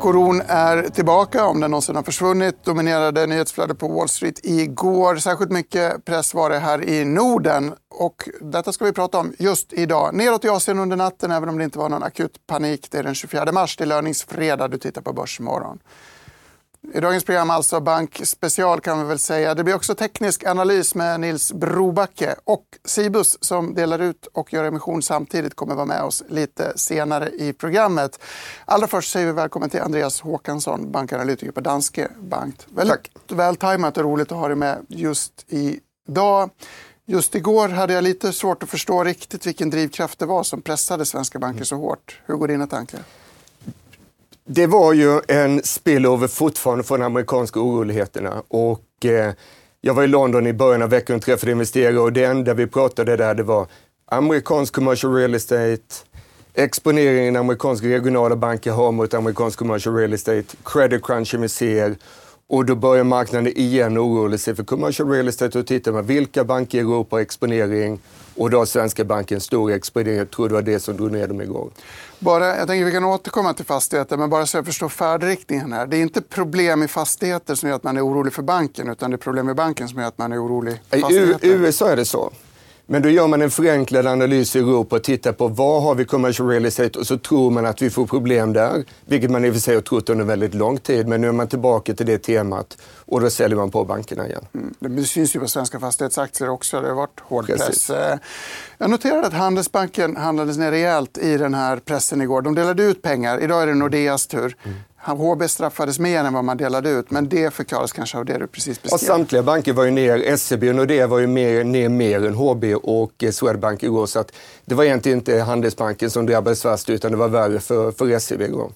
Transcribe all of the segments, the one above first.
Bankoron är tillbaka, om den någonsin har försvunnit. Dominerade nyhetsflödet på Wall Street igår. Särskilt mycket press var det här i Norden. Och detta ska vi prata om just idag. Neråt i Asien under natten, även om det inte var någon akut panik. Det är den 24 mars, det är löningsfredag. Du tittar på Börsmorgon. I dagens program alltså bankspecial kan vi väl säga. Det blir också teknisk analys med Nils Brobacke och Cibus som delar ut och gör emission samtidigt kommer vara med oss lite senare i programmet. Allra först säger vi välkommen till Andreas Håkansson, bankanalytiker på Danske Bank. Väldigt Tack. vältajmat och roligt att ha dig med just idag. Just igår hade jag lite svårt att förstå riktigt vilken drivkraft det var som pressade svenska banker så hårt. Hur går dina tankar? Det var ju en spillover fortfarande från de amerikanska oroligheterna. Och, eh, jag var i London i början av veckan och träffade investerare och det enda vi pratade där det var amerikansk commercial real estate, exponeringen amerikanska regionala banker har mot amerikansk commercial real estate, credit crunchen vi ser och då börjar marknaden igen oroa sig för commercial real estate och tittar man vilka banker i Europa har exponering och då har svenska banken stor exponering. Jag tror det var det som drog ner dem igår. Bara, jag tänker vi kan återkomma till fastigheter, men bara så jag förstår färdriktningen här. Det är inte problem i fastigheter som gör att man är orolig för banken, utan det är problem i banken som gör att man är orolig för fastigheter. I USA är det så. Men då gör man en förenklad analys i Europa och tittar på vad har vi commercial real estate och så tror man att vi får problem där, vilket man i och för sig har trott under väldigt lång tid. Men nu är man tillbaka till det temat och då säljer man på bankerna igen. Mm. Det syns ju på svenska fastighetsaktier också. Det har varit hård press. Eh, jag noterade att Handelsbanken handlades ner rejält i den här pressen igår. De delade ut pengar. Idag är det Nordeas tur. Mm. HB straffades mer än vad man delade ut, men det förklaras kanske av det du precis beskrev. Och samtliga banker var ju ner. SEB och Nordea var ju mer, ner mer än HB och Swedbank igår. Så att det var egentligen inte Handelsbanken som drabbades värst, utan det var värre för, för SEB igår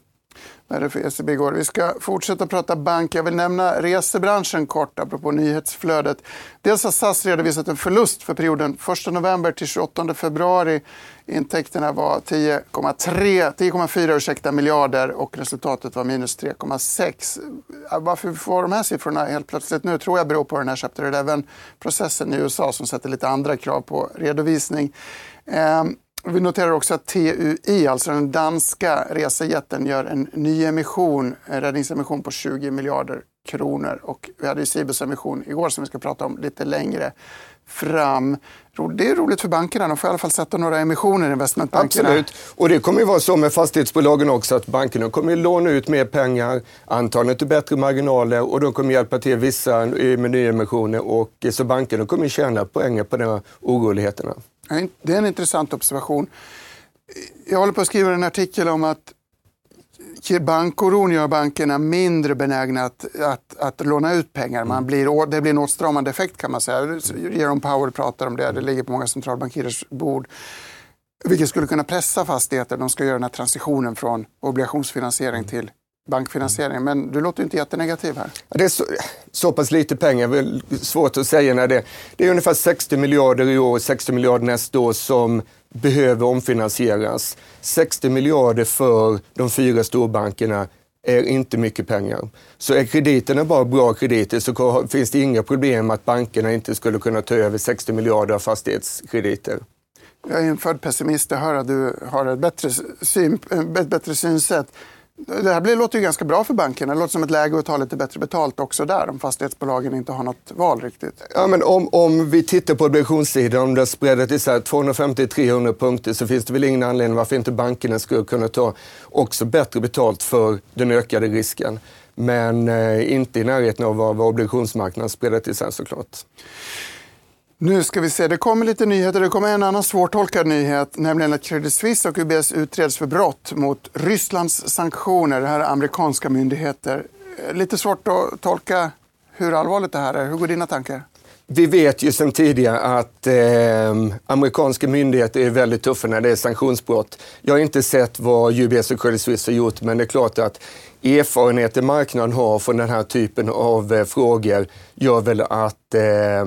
värre för ECB igår. Vi ska fortsätta prata bank. Jag vill nämna resebranschen kort, apropå nyhetsflödet. Dels har SAS redovisat en förlust för perioden 1 november till 28 februari. Intäkterna var 10,4 miljarder och resultatet var minus 3,6. Varför vi får de här siffrorna helt plötsligt nu tror jag beror på den här Chapter 11-processen i USA som sätter lite andra krav på redovisning. Ehm, vi noterar också att TUI, alltså den danska resejätten, gör en nyemission, en räddningsemission på 20 miljarder kronor. Och vi hade Cibus emission igår som vi ska prata om lite längre fram. Det är roligt för bankerna. De får i alla fall sätta några emissioner i investmentbankerna. Absolut. Och det kommer ju vara så med fastighetsbolagen också att bankerna kommer att låna ut mer pengar, antagligen till bättre marginaler och de kommer hjälpa till vissa med nyemissioner. Och, eh, så bankerna kommer tjäna poänger på de här oroligheterna. Det är en intressant observation. Jag håller på att skriva en artikel om att bankoron gör bankerna mindre benägna att, att, att låna ut pengar. Man blir, det blir en åtstramande effekt kan man säga. Jerome Powell pratar om det, det ligger på många centralbankirers bord. Vilket skulle kunna pressa fastigheter. De ska göra den här transitionen från obligationsfinansiering till bankfinansiering. Men du låter inte jättenegativ här. Det är så, så pass lite pengar, väl svårt att säga när det Det är ungefär 60 miljarder i år, 60 miljarder nästa år som behöver omfinansieras. 60 miljarder för de fyra storbankerna är inte mycket pengar. Så är krediterna bara bra krediter så finns det inga problem att bankerna inte skulle kunna ta över 60 miljarder av fastighetskrediter. Jag är en född pessimist. Jag hör att du har ett bättre, syn, ett bättre synsätt. Det här blir, låter ju ganska bra för bankerna. Det låter som ett läge att ta lite bättre betalt också där om fastighetsbolagen inte har något val riktigt. Ja, men om, om vi tittar på obligationssidan, om det är 250-300 punkter så finns det väl ingen anledning varför inte bankerna skulle kunna ta också bättre betalt för den ökade risken. Men eh, inte i närheten av vad, vad obligationsmarknaden spreadet är såklart. Nu ska vi se, det kommer lite nyheter. Det kommer en annan svårtolkad nyhet, nämligen att Credit Suisse och UBS utreds för brott mot Rysslands sanktioner. Det här är amerikanska myndigheter. Eh, lite svårt att tolka hur allvarligt det här är. Hur går dina tankar? Vi vet ju sedan tidigare att eh, amerikanska myndigheter är väldigt tuffa när det är sanktionsbrott. Jag har inte sett vad UBS och Credit Suisse har gjort, men det är klart att erfarenheten marknaden har från den här typen av eh, frågor gör väl att eh,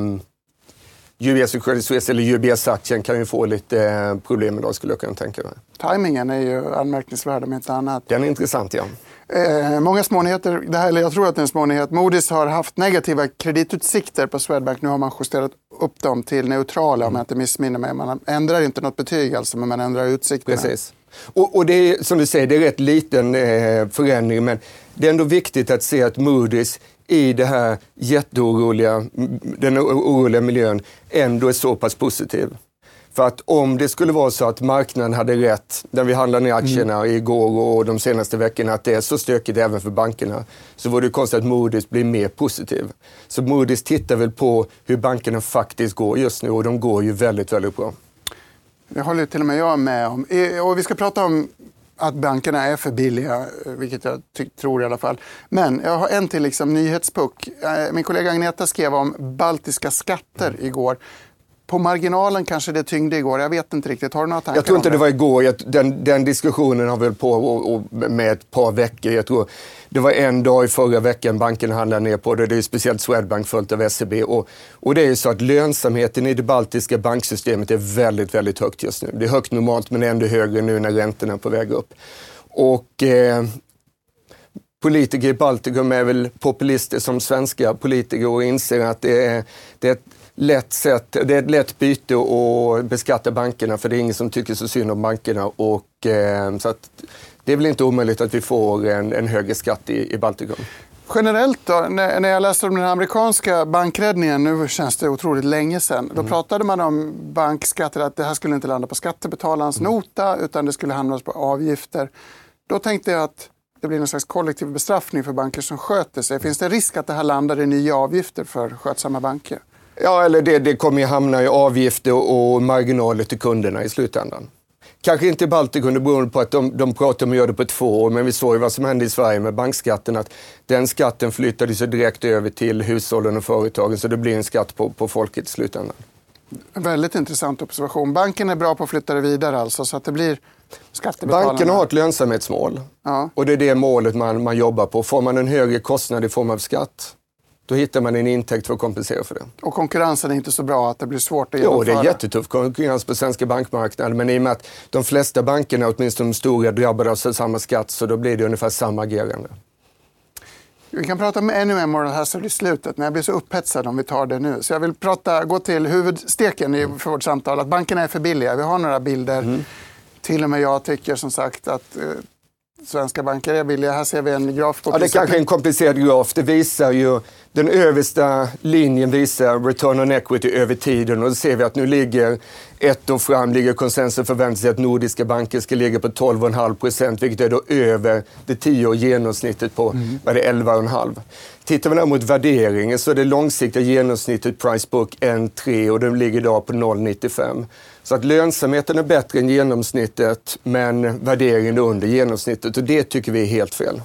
UBS och Credit Suisse eller UBS-aktien kan ju få lite eh, problem idag skulle jag kunna tänka mig. Timingen är ju anmärkningsvärd om inte annat. Den är intressant ja. Eh, många smånyheter, det här, eller jag tror att det är en smånyhet. Moody's har haft negativa kreditutsikter på Swedbank. Nu har man justerat upp dem till neutrala om jag inte missminner mig. Man ändrar inte något betyg alltså, men man ändrar utsikterna. Precis. Och, och det är som du säger, det är rätt liten eh, förändring men det är ändå viktigt att se att Moody's i det här jätteoroliga, den oroliga miljön ändå är så pass positiv. För att om det skulle vara så att marknaden hade rätt, när vi handlade ner aktierna mm. igår och de senaste veckorna, att det är så stökigt även för bankerna, så vore det konstigt att Moody's blir mer positiv. Så Moody's tittar väl på hur bankerna faktiskt går just nu och de går ju väldigt, väldigt bra. Det håller till och med jag med om. Och vi ska prata om att bankerna är för billiga, eh, vilket jag tror i alla fall. Men jag har en till liksom, nyhetspuck. Eh, min kollega Agneta skrev om baltiska skatter igår. På marginalen kanske det tyngde igår. Jag vet inte riktigt. Har du några tankar Jag tror inte det? det var igår. Den, den diskussionen har väl på och, och med ett par veckor. Jag tror det var en dag i förra veckan banken handlade ner på det. Det är speciellt Swedbank följt av SEB. Och, och det är så att lönsamheten i det baltiska banksystemet är väldigt, väldigt högt just nu. Det är högt normalt men ändå högre nu när räntorna är på väg upp. Och eh, politiker i Baltikum är väl populister som svenska politiker och inser att det är, det är ett lätt sätt, det är ett lätt byte att beskatta bankerna för det är ingen som tycker så synd om bankerna. Och, eh, så att, det är väl inte omöjligt att vi får en, en högre skatt i, i Baltikum. Generellt då, när, när jag läste om den amerikanska bankräddningen, nu känns det otroligt länge sedan, mm. då pratade man om bankskatter, att det här skulle inte landa på skattebetalarens mm. nota utan det skulle hamna på avgifter. Då tänkte jag att det blir en slags kollektiv bestraffning för banker som sköter sig. Finns det risk att det här landar i nya avgifter för skötsamma banker? Ja, eller det, det kommer ju hamna i avgifter och marginaler till kunderna i slutändan. Kanske inte i Baltikum, det beror på att de, de pratar om att göra det på två år, men vi såg ju vad som hände i Sverige med bankskatten, att den skatten flyttade sig direkt över till hushållen och företagen, så det blir en skatt på, på folket i slutändan. Väldigt intressant observation. Banken är bra på att flytta det vidare alltså, så att det blir skattebetalarna. Bankerna har ett lönsamhetsmål ja. och det är det målet man, man jobbar på. Får man en högre kostnad i form av skatt, då hittar man en intäkt för att kompensera för det. Och konkurrensen är inte så bra att det blir svårt att genomföra? Jo, det är jättetuff konkurrens på svenska bankmarknaden. Men i och med att de flesta bankerna, åtminstone de stora, drabbade av samma skatt så då blir det ungefär samma agerande. Vi kan prata med ännu mer moral hazard i slutet, men jag blir så upphetsad om vi tar det nu. Så jag vill prata, gå till huvudsteken i för vårt samtal, att bankerna är för billiga. Vi har några bilder. Mm. Till och med jag tycker som sagt att eh, svenska banker är billiga. Här ser vi en graf. Ja, det är kanske är en komplicerad graf. Det visar ju, den översta linjen visar return on equity över tiden och då ser vi att nu ligger ett år fram ligger konsensus förväntar sig att nordiska banker ska ligga på 12,5 procent, vilket är då över det tio år genomsnittet på mm. vad det 11,5. Tittar vi mot värderingen så är det långsiktiga genomsnittet price book 1,3 och den ligger idag på 0,95. Så att lönsamheten är bättre än genomsnittet men värderingen är under genomsnittet och det tycker vi är helt fel.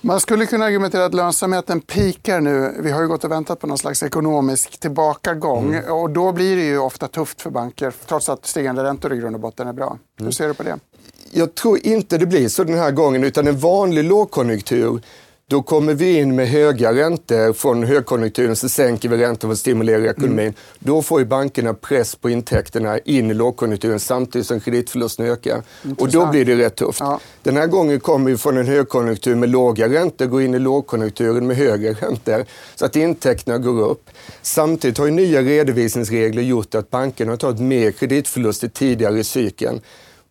Man skulle kunna argumentera att lönsamheten pikar nu. Vi har ju gått och väntat på någon slags ekonomisk tillbakagång. Mm. Och då blir det ju ofta tufft för banker, trots att stigande räntor i grund och botten är bra. Mm. Hur ser du på det? Jag tror inte det blir så den här gången, utan en vanlig lågkonjunktur då kommer vi in med höga räntor från högkonjunkturen, så sänker vi räntor för att stimulera ekonomin. Mm. Då får ju bankerna press på intäkterna in i lågkonjunkturen samtidigt som kreditförlusten ökar. Intressant. Och då blir det rätt tufft. Ja. Den här gången kommer vi från en högkonjunktur med låga räntor, gå in i lågkonjunkturen med högre räntor. Så att intäkterna går upp. Samtidigt har ju nya redovisningsregler gjort att bankerna har tagit mer kreditförluster tidigare i cykeln.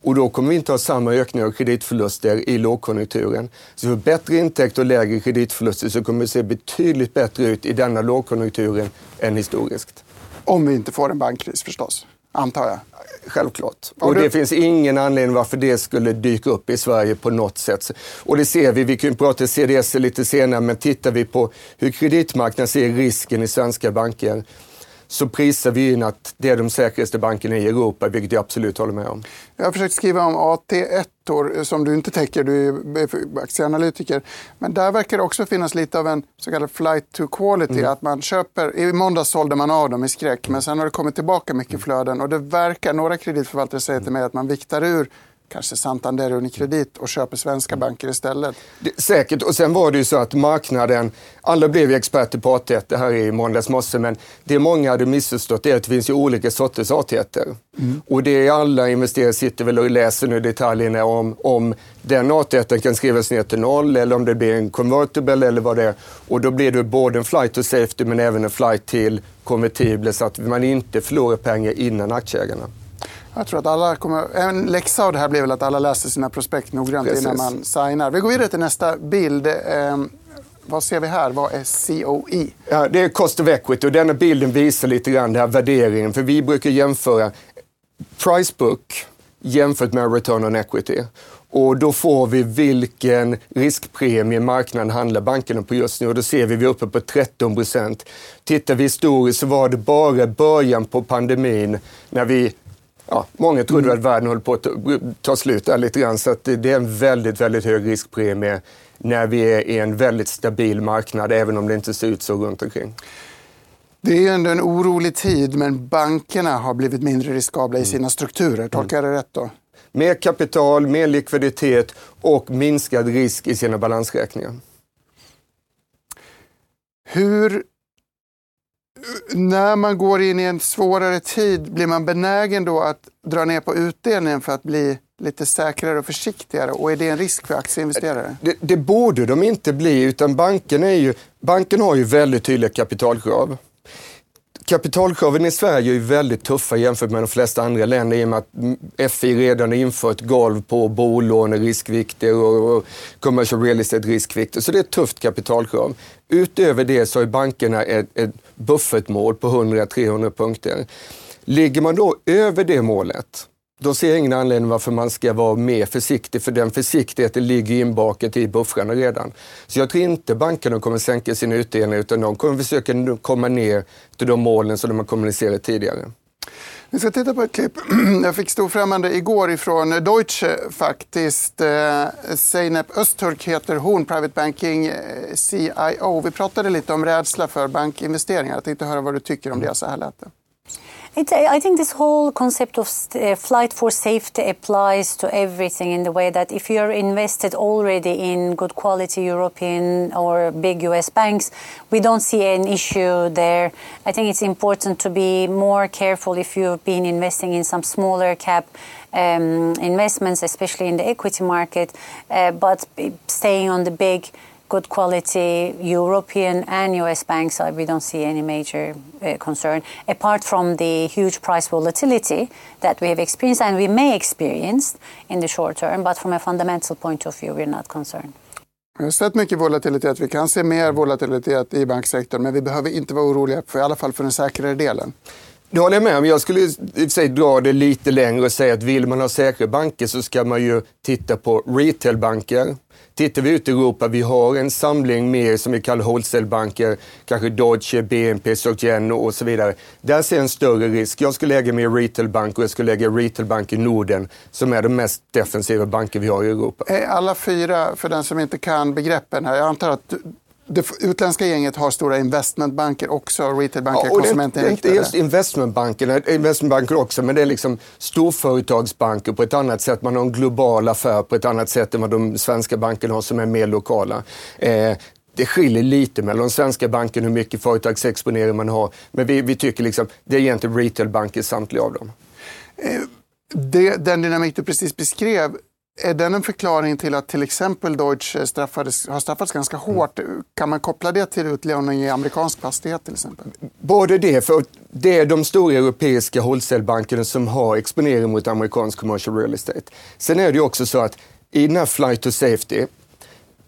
Och då kommer vi inte ha samma ökning av kreditförluster i lågkonjunkturen. Så för bättre intäkt och lägre kreditförluster så kommer det se betydligt bättre ut i denna lågkonjunkturen än historiskt. Om vi inte får en bankkris förstås, antar jag. Självklart. Och det finns ingen anledning varför det skulle dyka upp i Sverige på något sätt. Och det ser vi, vi kan prata CDS lite senare, men tittar vi på hur kreditmarknaden ser risken i svenska banker så prisar vi in att det är de säkraste bankerna i Europa, vilket jag absolut håller med om. Jag har försökt skriva om AT1 som du inte täcker, du är aktieanalytiker. Men där verkar det också finnas lite av en så kallad flight to quality. Mm. Att man köper, I måndags sålde man av dem i skräck, men sen har det kommit tillbaka mycket flöden. Och det verkar, några kreditförvaltare säger till mig att man viktar ur kanske Santander Unikredit och köper svenska banker istället. Det, säkert, och sen var det ju så att marknaden, alla blev ju experter på AT1 det här i måndags morse, men det många hade missförstått är att det finns ju olika sorters AT1. Mm. Och det är alla investerare sitter väl och läser nu detaljerna om, om den AT1 kan skrivas ner till noll eller om det blir en convertible eller vad det är. Och då blir det både en flight to safety men även en flight till konvertibel så att man inte förlorar pengar innan aktieägarna. Jag tror att alla kommer... En läxa av det här blir väl att alla läser sina prospekt noggrant Precis. innan man signar. Vi går vidare till nästa bild. Eh, vad ser vi här? Vad är COE? Ja, det är cost of equity och denna bilden visar lite grann den här värderingen. För vi brukar jämföra price book jämfört med return on equity. Och då får vi vilken riskpremie marknaden handlar bankerna på just nu och då ser vi vi är uppe på 13 procent. Tittar vi historiskt så var det bara början på pandemin när vi Ja, många trodde mm. att världen höll på att ta slut där lite grann. Så det är en väldigt, väldigt hög riskpremie när vi är i en väldigt stabil marknad, även om det inte ser ut så runt omkring. Det är ändå en orolig tid, men bankerna har blivit mindre riskabla i mm. sina strukturer. Tolkar jag det rätt då? Mer kapital, mer likviditet och minskad risk i sina balansräkningar. Hur när man går in i en svårare tid, blir man benägen då att dra ner på utdelningen för att bli lite säkrare och försiktigare? Och är det en risk för aktieinvesterare? Det, det borde de inte bli, utan banken, är ju, banken har ju väldigt tydliga kapitalkrav kapitalkraven i Sverige är väldigt tuffa jämfört med de flesta andra länder i och med att FI redan har infört golv på bolåneriskvikter och commercial real estate riskvikter. Så det är ett tufft kapitalkrav. Utöver det så har bankerna ett, ett buffertmål på 100-300 punkter. Ligger man då över det målet då ser jag ingen anledning varför man ska vara mer försiktig, för den försiktigheten ligger inbakat i buffrarna redan. Så jag tror inte bankerna kommer sänka sin utdelning, utan de kommer försöka komma ner till de målen som de har kommunicerat tidigare. Vi ska titta på ett klipp. Jag fick storfrämmande igår ifrån Deutsche faktiskt. Eh, Zeynep Öztürk heter hon, Private Banking eh, CIO. Vi pratade lite om rädsla för bankinvesteringar. Jag tänkte höra vad du tycker om det. Så här lät det. It, I think this whole concept of uh, flight for safety applies to everything in the way that if you're invested already in good quality European or big US banks, we don't see an issue there. I think it's important to be more careful if you've been investing in some smaller cap um, investments, especially in the equity market, uh, but staying on the big good quality European and US banks, uh, we don't see any major uh, concern, apart from the huge price volatility that we have experienced and we may experience in the short term. But from a fundamental point of view, we're not concerned. Vi har sett mycket volatilitet. Vi kan se mer volatilitet i banksektorn, men vi behöver inte vara oroliga, i alla fall för den säkrare delen. Det håller jag med om. Jag skulle i och för sig dra det lite längre och säga att vill man ha säkra banker så ska man ju titta på retailbanker. Tittar vi ut i Europa, vi har en samling mer som vi kallar wholesalebanker, kanske Deutsche, BNP, SocGen och så vidare. Där ser jag en större risk. Jag skulle lägga mer retailbank och jag skulle lägga retailbank i Norden som är de mest defensiva banker vi har i Europa. Är alla fyra, för den som inte kan begreppen här, jag antar att det utländska gänget har stora investmentbanker också, retailbanker, ja, konsumentinriktade. Inte just investmentbankerna, investmentbanker också, men det är liksom storföretagsbanker på ett annat sätt. Man har en global affär på ett annat sätt än vad de svenska bankerna har som är mer lokala. Eh, det skiljer lite mellan de svenska bankerna hur mycket företagsexponering man har. Men vi, vi tycker liksom, det är egentligen retailbanker samtliga av dem. Eh, det, den dynamik du precis beskrev är den en förklaring till att till exempel Deutsche straffades, har straffats ganska mm. hårt? Mm. Kan man koppla det till utlåning i amerikansk fastighet till exempel? Både det, för det är de stora europeiska wholesalebankerna som har exponering mot amerikansk commercial real estate. Sen är det också så att i den här flight to safety,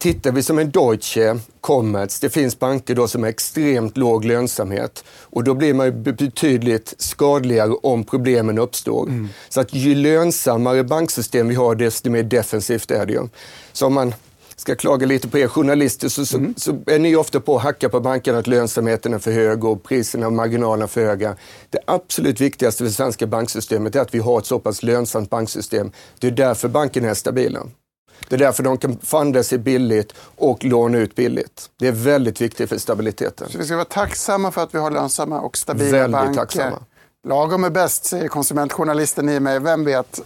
Tittar vi som en Deutsche, Commerz, det finns banker då som har extremt låg lönsamhet och då blir man betydligt skadligare om problemen uppstår. Mm. Så att ju lönsammare banksystem vi har, desto mer defensivt är det ju. Så om man ska klaga lite på er journalister så, mm. så, så, är ni ofta på att hacka på bankerna att lönsamheten är för hög och priserna och marginalerna för höga. Det absolut viktigaste för det svenska banksystemet är att vi har ett så pass lönsamt banksystem. Det är därför bankerna är stabila. Det är därför de kan funda sig billigt och låna ut billigt. Det är väldigt viktigt för stabiliteten. Så vi ska vara tacksamma för att vi har lönsamma och stabila väldigt banker. Tacksamma. Lagom är bäst, säger konsumentjournalisten i mig. Vem vet?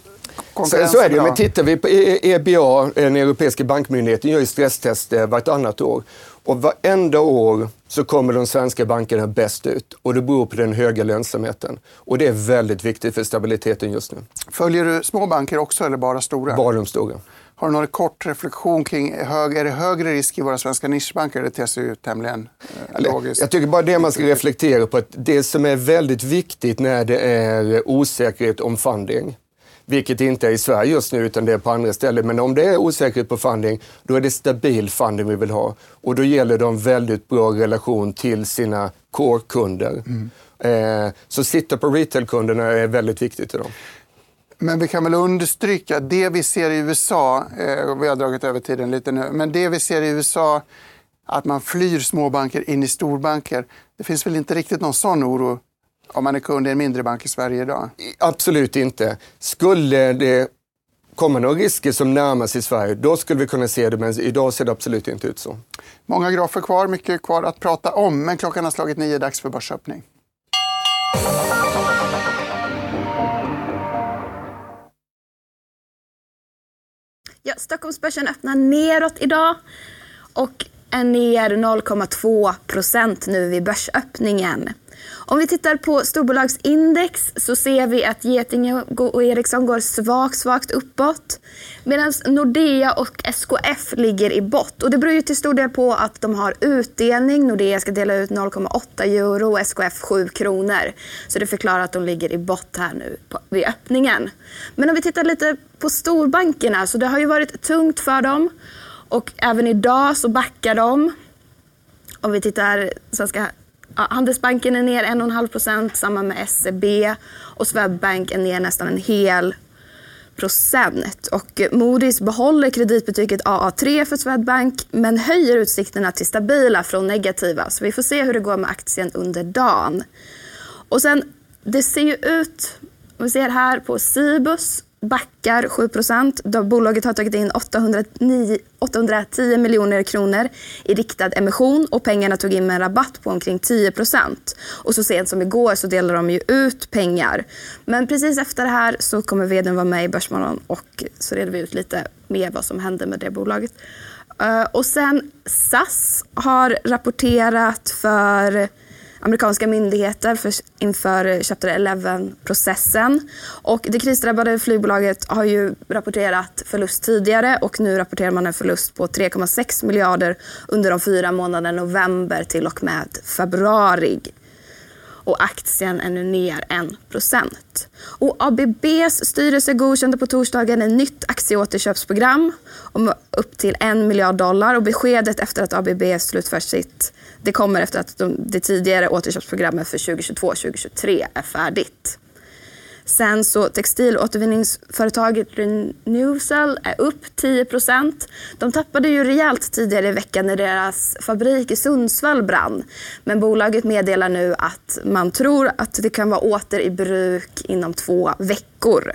Så, så är det Men tittar vi på EBA, den europeiska bankmyndigheten, gör ju stresstester vartannat år. Och varenda år så kommer de svenska bankerna bäst ut och det beror på den höga lönsamheten. Och det är väldigt viktigt för stabiliteten just nu. Följer du små banker också eller bara stora? Bara de stora. Har du någon kort reflektion kring, hög, är det högre risk i våra svenska nischbanker? Det ter sig ju tämligen eh, logiskt. Jag tycker bara det man ska reflektera på, att det som är väldigt viktigt när det är osäkerhet om funding, vilket inte är i Sverige just nu utan det är på andra ställen. Men om det är osäkerhet på funding, då är det stabil funding vi vill ha. Och då gäller det en väldigt bra relation till sina core-kunder. Mm. Eh, så sitta på retail-kunderna är väldigt viktigt idag. Men vi kan väl understryka det vi ser i USA, eh, vi har dragit över tiden lite nu, men det vi ser i USA, att man flyr småbanker in i storbanker. Det finns väl inte riktigt någon sån oro om man är kund i en mindre bank i Sverige idag? Absolut inte. Skulle det komma några risker som närmar sig Sverige, då skulle vi kunna se det, men idag ser det absolut inte ut så. Många grafer kvar, mycket kvar att prata om, men klockan har slagit nio, dags för börsöppning. Ja, Stockholmsbörsen öppnar neråt idag och är ner 0,2 procent nu vid börsöppningen. Om vi tittar på storbolagsindex så ser vi att Getinge och Ericsson går svagt, svagt uppåt. Medan Nordea och SKF ligger i bott. Och det beror ju till stor del på att de har utdelning. Nordea ska dela ut 0,8 euro och SKF 7 kronor. Så det förklarar att de ligger i bott här nu på, vid öppningen. Men om vi tittar lite på storbankerna så det har ju varit tungt för dem. Och även idag så backar de. Om vi tittar Svenska Handelsbanken är ner 1,5 procent, samma med SEB. Och Swedbank är ner nästan en hel procent. Och Moody's behåller kreditbetyget AA3 för Swedbank men höjer utsikterna till stabila från negativa. Så vi får se hur det går med aktien under dagen. Och sen, det ser ju ut, om vi ser här på Cibus backar 7% Bolaget har tagit in 809, 810 miljoner kronor i riktad emission och pengarna tog in med en rabatt på omkring 10 Och så sent som igår så delade de ju ut pengar. Men precis efter det här så kommer vdn vara med i Börsmorgon och så reder vi ut lite mer vad som hände med det bolaget. Eh, och sen SAS har rapporterat för amerikanska myndigheter för, inför eh, Chapter 11-processen. Och det krisdrabbade flygbolaget har ju rapporterat förlust tidigare och nu rapporterar man en förlust på 3,6 miljarder under de fyra månaderna november till och med februari och aktien är nu ner 1 Och ABBs styrelse godkände på torsdagen ett nytt aktieåterköpsprogram om upp till 1 miljard dollar och beskedet efter att ABB slutfört sitt det kommer efter att de, det tidigare återköpsprogrammet för 2022-2023 är färdigt. Sen så textilåtervinningsföretaget Renewcell är upp 10% De tappade ju rejält tidigare i veckan när deras fabrik i Sundsvall brann. Men bolaget meddelar nu att man tror att det kan vara åter i bruk inom två veckor.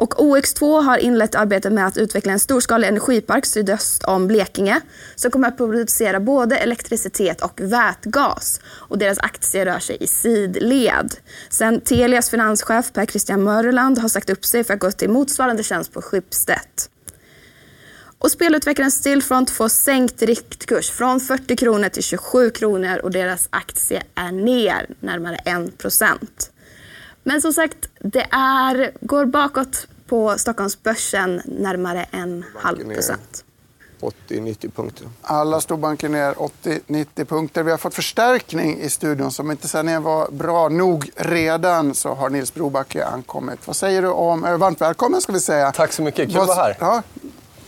Och OX2 har inlett arbetet med att utveckla en storskalig energipark sydöst om Blekinge som kommer att producera både elektricitet och vätgas. Och deras aktier rör sig i sidled. Sen Telias finanschef Per Christian Mörland har sagt upp sig för att gå till motsvarande tjänst på Schibsted. Och spelutvecklaren Stillfront får sänkt riktkurs från 40 kronor till 27 kronor och deras aktie är ner närmare 1 procent. Men som sagt, det är, går bakåt på Stockholmsbörsen närmare en halv procent. 80-90 punkter. Alla storbanker ner 80-90 punkter. Vi har fått förstärkning i studion. Som inte sändningen var bra nog redan så har Nils Brobacke ankommit. Vad säger du om... Eh, varmt välkommen ska vi säga. Tack så mycket. Kul att vara här. Ja,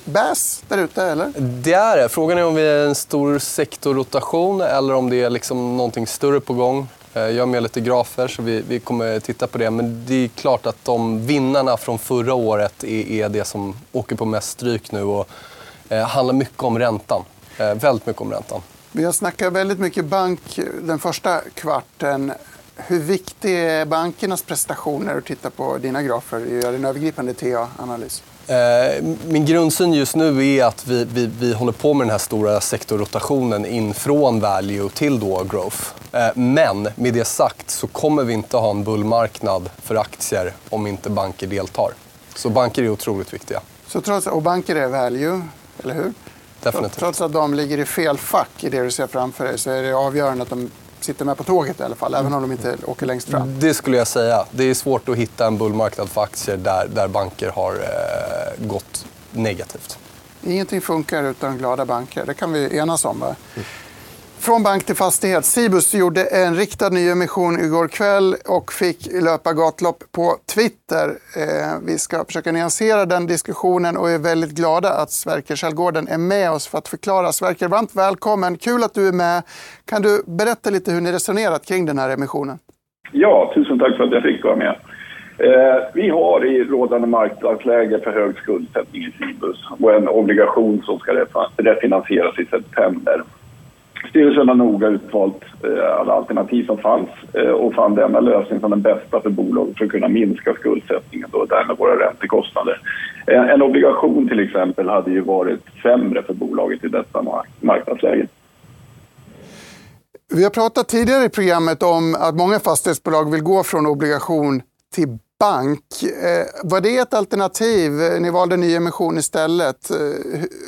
bäs där ute, eller? Det är det. Frågan är om vi är en stor sektorrotation eller om det är liksom någonting större på gång. Eh, jag har med lite grafer så vi, vi kommer titta på det. Men det är klart att de vinnarna från förra året är, är det som åker på mest stryk nu och eh, handlar mycket om räntan. Eh, väldigt mycket om räntan. Vi har snackat väldigt mycket bank den första kvarten. Hur viktig är bankernas prestationer att titta på dina grafer? Gör en övergripande TA-analys. Eh, min grundsyn just nu är att vi, vi, vi håller på med den här stora sektorrotationen in från value till då growth. Eh, men med det sagt så kommer vi inte ha en bullmarknad för aktier om inte banker deltar. Så banker är otroligt viktiga. Så trots, och banker är value, eller hur? Definitivt. Trots att de ligger i fel fack i det du ser framför dig så är det avgörande att de sitter med på tåget i alla fall, även om de inte åker längst fram. Det skulle jag säga. Det är svårt att hitta en bullmarknad för aktier där, där banker har eh, gått negativt. Ingenting funkar utan glada banker. Det kan vi enas om. Va? Mm. Från bank till fastighet. Cibus gjorde en riktad nyemission igår kväll och fick löpa gatlopp på Twitter. Eh, vi ska försöka nyansera den diskussionen och är väldigt glada att Sverker Källgården är med oss för att förklara. Sverker, varmt välkommen. Kul att du är med. Kan du berätta lite hur ni resonerat kring den här emissionen? Ja, tusen tack för att jag fick vara med. Eh, vi har i rådande marknadsläge för hög skuldsättning i Cibus och en obligation som ska refinansieras i september. Styrelsen har noga utvalt eh, alla alternativ som fanns eh, och fann denna lösning som den bästa för bolaget för att kunna minska skuldsättningen och därmed våra räntekostnader. Eh, en obligation till exempel hade ju varit sämre för bolaget i detta marknadsläge. Vi har pratat tidigare i programmet om att många fastighetsbolag vill gå från obligation till bank. Eh, var det ett alternativ? Ni valde nyemission istället. Eh,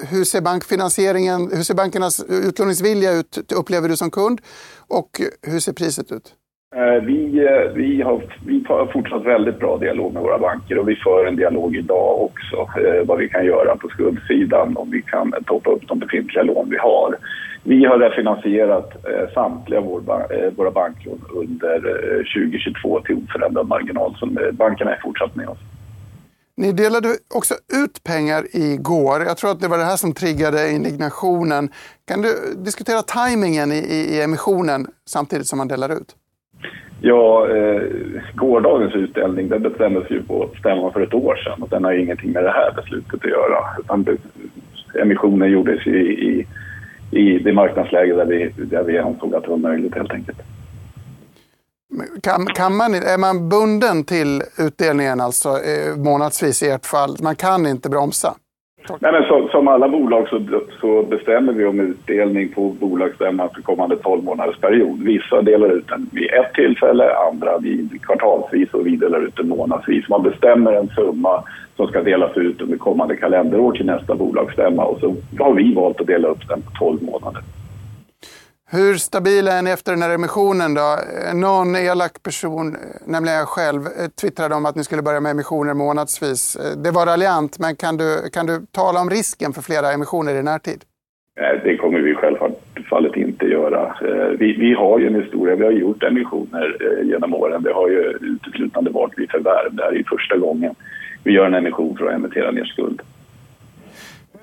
hur ser bankfinansieringen, hur ser bankernas utlåningsvilja ut, upplever du som kund? Och hur ser priset ut? Eh, vi, eh, vi, har, vi har fortsatt väldigt bra dialog med våra banker och vi för en dialog idag också eh, vad vi kan göra på skuldsidan om vi kan toppa upp de befintliga lån vi har. Vi har refinansierat samtliga vår, våra banklån under 2022 till oförändrad marginal. Så bankerna är fortsatt med oss. Ni delade också ut pengar igår. Jag tror att det var det här som triggade indignationen. Kan du diskutera tajmingen i, i, i emissionen samtidigt som man delar ut? Ja, eh, gårdagens utdelning den bestämdes ju på stämman för ett år sedan och den har ingenting med det här beslutet att göra. Utan emissionen gjordes i, i i det marknadsläge där vi, där vi ansåg att det var möjligt helt enkelt. Kan, kan man, är man bunden till utdelningen alltså eh, månadsvis i ert fall? Man kan inte bromsa? Nej, men så, som alla bolag så, så, bestämmer vi om utdelning på bolagsstämman för kommande 12 månaders period. Vissa delar ut den vid ett tillfälle, andra vid kvartalsvis och vi delar ut den månadsvis. Man bestämmer en summa som ska delas ut under kommande kalenderår till nästa bolagsstämma och så har vi valt att dela upp den på 12 månader. Hur stabila är ni efter den här emissionen då? Någon elak person, eh, nämligen jag själv, eh, twittrade om att ni skulle börja med emissioner månadsvis. Eh, det var raljant, men kan du, kan du tala om risken för flera emissioner i närtid? Det kommer vi självfallet inte göra. Vi, vi har ju en historia, vi har gjort emissioner genom åren. Det har ju uteslutande varit vid förvärv. Det här är första gången vi gör en emission för att emittera ner skuld.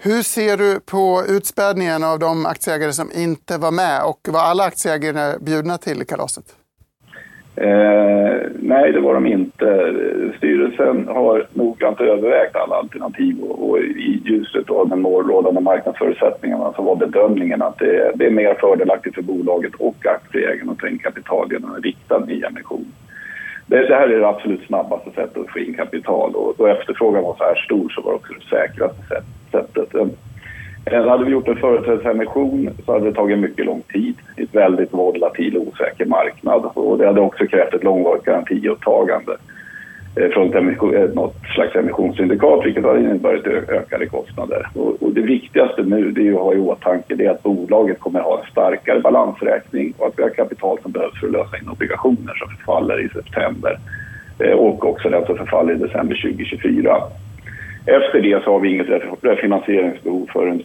Hur ser du på utspädningen av de aktieägare som inte var med och var alla aktieägare bjudna till kalaset? Eh, nej, det var de inte. Styrelsen har noggrant övervägt alla alternativ och, och i ljuset av de rådande marknadsförutsättningarna så var bedömningen att det, det, är mer fördelaktigt för bolaget och aktieägarna att ta in kapital genom en riktad nyemission. Det, det här är det absolut snabbaste sättet att få in kapital och då efterfrågan var så här stor så var det också det säkraste sättet. Eh, hade vi gjort en företrädesemission så hade det tagit mycket lång tid i ett väldigt volatil och osäker marknad och det hade också krävt ett långvarigt garantiåtagande. Eh, från eh, något slags emissionssyndikat vilket har inneburit ökade kostnader. Och, och, det viktigaste nu det är att ha i åtanke det att bolaget kommer att ha en starkare balansräkning och att vi har kapital som behövs för att lösa in obligationer som förfaller i september eh, och också den som förfaller i december 2024. Efter det så har vi inget refinansieringsbehov förrän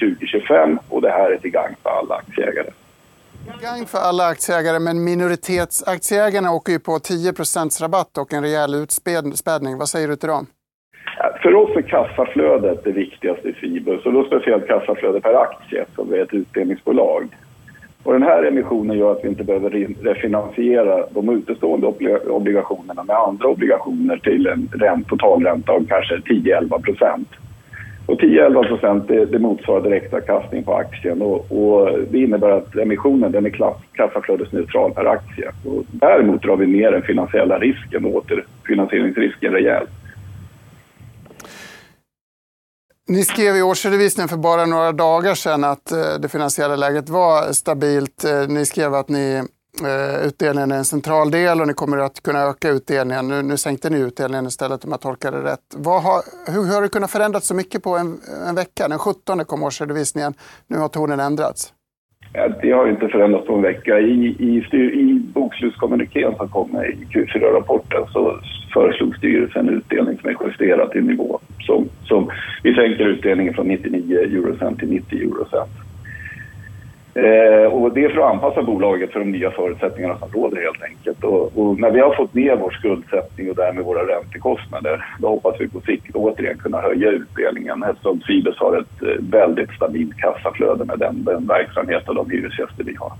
2025 eh, och det här är till gagn för alla aktieägare. Gang för alla aktieägare, men minoritetsaktieägarna åker ju på 10 rabatt och en rejäl utspädning. Vad säger du till dem? För oss är kassaflödet det viktigaste i Fibus och då speciellt kassaflödet per aktie som är ett utdelningsbolag. Och den här emissionen gör att vi inte behöver refinansiera de utestående obligationerna med andra obligationer till en totalränta av kanske 10-11 procent. Och 10-11 procent det, det motsvarar direktavkastning på aktien och, och, det innebär att emissionen den är klass, kassaflödesneutral per aktie. Och däremot drar vi ner den finansiella risken och återfinansieringsrisken rejält. Ni skrev i årsredovisningen för bara några dagar sedan att eh, det finansiella läget var stabilt. Eh, ni skrev att ni Eh, utdelningen är en central del och ni kommer att kunna öka utdelningen. Nu, nu sänkte ni utdelningen istället om jag tolkar det rätt. Har, hur har det kunnat förändras så mycket på en, en vecka? Den 17 kom årsredovisningen. Nu har tonen ändrats. Det har inte förändrats på en vecka. I, i, i bokslutskommunikén som kom i Q4-rapporten så föreslog styrelsen utdelning som är justerad till nivå. Som, som, vi sänker utdelningen från 99 eurocent till 90 eurocent. Eh, och det är för att anpassa bolaget för de nya förutsättningarna som råder helt enkelt. Och, och, när vi har fått ner vår skuldsättning och därmed våra räntekostnader, då hoppas vi på sikt återigen kunna höja utdelningen eftersom Cibus har ett eh, väldigt stabilt kassaflöde med den, den verksamhet och de hyresgäster vi har.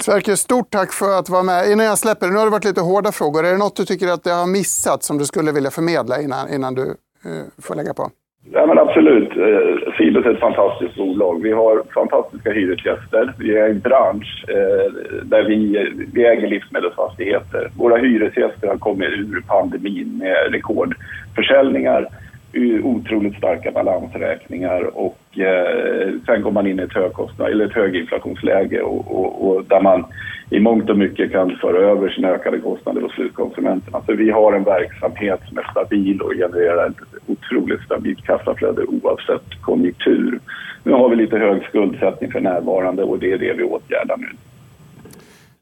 Sverker, stort tack för att vara med. Innan jag släpper det, nu har det varit lite hårda frågor. Är det något du tycker att jag har missat som du skulle vilja förmedla innan, innan du eh, får lägga på? Ja, men absolut. Eh, Fibus är ett fantastiskt bolag. Vi har fantastiska hyresgäster. Vi är en bransch eh, där vi, vi äger livsmedelsfastigheter. Våra hyresgäster har kommit ur pandemin med rekordförsäljningar, Eh, otroligt starka balansräkningar och eh, sen går man in i ett, högkostnad, eller ett höginflationsläge och, och, och där man i mångt och mycket kan föra över sina ökade kostnader på slutkonsumenterna. Så vi har en verksamhet som är stabil och genererar ett otroligt stabilt kassaflöde oavsett konjunktur. Nu har vi lite hög skuldsättning för närvarande och det är det vi åtgärdar nu.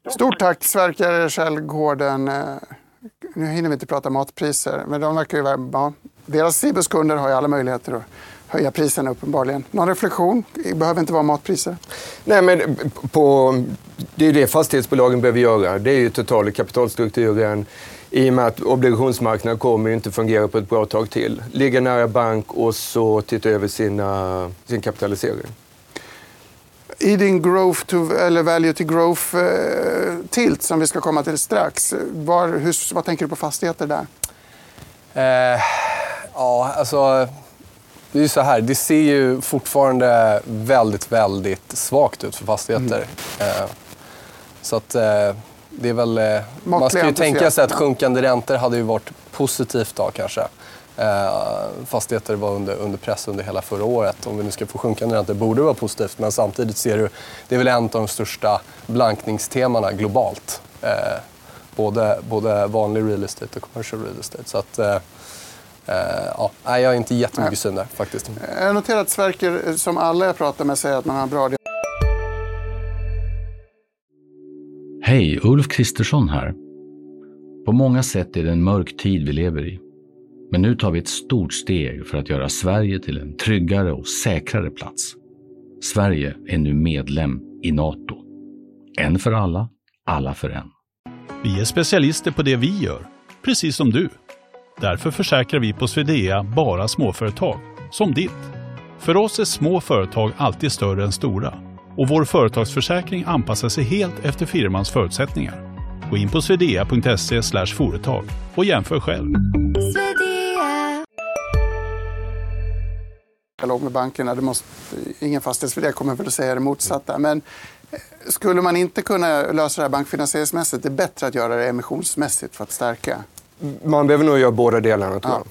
Stort tack Sverker Källgården. Eh, nu hinner vi inte prata matpriser, men de verkar ju vara... Deras Cibus-kunder har ju alla möjligheter att höja priserna uppenbarligen. Någon reflektion? Det behöver inte vara matpriser. Nej, men på, det är det fastighetsbolagen behöver göra. Det är ju totala kapitalstrukturen i och med att obligationsmarknaden kommer inte fungera på ett bra tag till. Ligga nära bank och så titta över sina, sin kapitalisering. I din growth to, eller value to growth eh, tilt som vi ska komma till strax, var, hur, vad tänker du på fastigheter där? Eh, ja, alltså det är ju så här, det ser ju fortfarande väldigt, väldigt svagt ut för fastigheter. Mm. Eh, så att eh, det är väl... Eh, man ska ju tänka sig att sjunkande räntor hade ju varit positivt då kanske. Fastigheter var under, under press under hela förra året. Om vi nu ska få sjunkande räntor borde det vara positivt. Men samtidigt ser du, det är väl en av de största blankningstemana globalt. Både, både vanlig real estate och commercial real estate. Så att, ja, jag är inte jättemycket syn där faktiskt. Jag noterar att Sverker, som alla jag pratar med, säger att man har bra Hej, Ulf Kristersson här. På många sätt är det en mörk tid vi lever i. Men nu tar vi ett stort steg för att göra Sverige till en tryggare och säkrare plats. Sverige är nu medlem i Nato. En för alla, alla för en. Vi är specialister på det vi gör, precis som du. Därför försäkrar vi på Swedea bara småföretag, som ditt. För oss är små företag alltid större än stora och vår företagsförsäkring anpassar sig helt efter firmans förutsättningar. Gå in på swedea.se företag och jämför själv. dialog med bankerna. Det måste, ingen fastighetsvd kommer väl att säga det motsatta. Men eh, skulle man inte kunna lösa det här bankfinansieringsmässigt, det är bättre att göra det emissionsmässigt för att stärka man behöver nog göra båda delarna. Tror jag.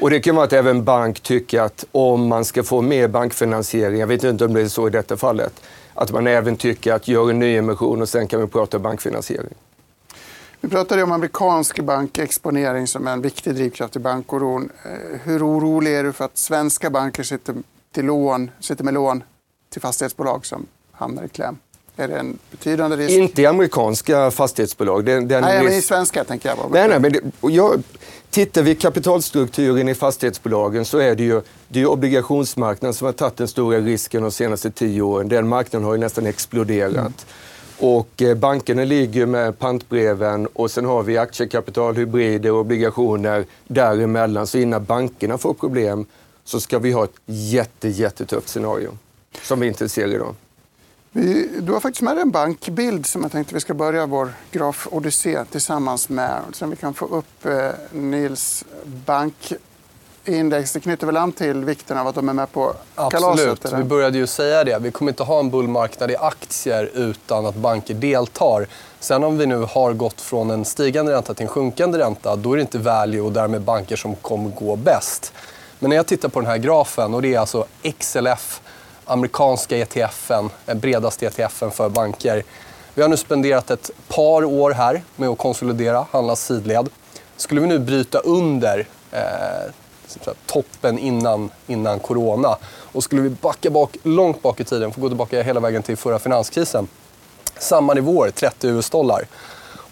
Och det kan vara att även bank tycker att om man ska få mer bankfinansiering, jag vet inte om det är så i detta fallet, att man även tycker att gör en nyemission och sen kan vi prata bankfinansiering. Vi pratade om amerikansk bankexponering som är en viktig drivkraft i bankoron. Eh, hur orolig är du för att svenska banker sitter, till lån, sitter med lån till fastighetsbolag som hamnar i kläm? Är det en betydande risk? Inte i amerikanska fastighetsbolag. Den, den nej, men i svenska tänker jag. Nej, nej, men det, jag, tittar vi kapitalstrukturen i fastighetsbolagen så är det ju, det är obligationsmarknaden som har tagit den stora risken de senaste tio åren. Den marknaden har ju nästan exploderat. Mm. Och eh, bankerna ligger med pantbreven och sen har vi aktiekapital, hybrider och obligationer däremellan. Så innan bankerna får problem så ska vi ha ett jätte, jättetufft scenario som vi inte ser idag. Vi, du har faktiskt med en bankbild som jag tänkte vi ska börja vår graf Odyssé tillsammans med. Så vi kan få upp eh, Nils bankindex. Det knyter väl an till vikten av att de är med på kalaset? Absolut. Vi började ju säga det. Vi kommer inte ha en bullmarknad i aktier utan att banker deltar. Sen om vi nu har gått från en stigande ränta till en sjunkande ränta, då är det inte value och därmed banker som kommer gå bäst. Men när jag tittar på den här grafen, och det är alltså XLF amerikanska ETFen, bredaste ETFen för banker. Vi har nu spenderat ett par år här med att konsolidera, handla sidled. Skulle vi nu bryta under eh, toppen innan, innan corona och skulle vi backa bak, långt bak i tiden, få gå tillbaka hela vägen till förra finanskrisen. Samma nivåer, 30 US-dollar.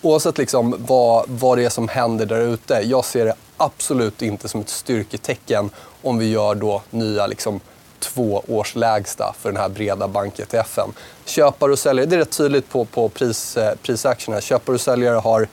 Oavsett liksom vad, vad det är som händer där ute, jag ser det absolut inte som ett styrketecken om vi gör då nya liksom, två års lägsta för den här breda bank-ETFen. Köpare och säljare, det är rätt tydligt på, på pris, eh, prisaktierna. Köpare och säljare har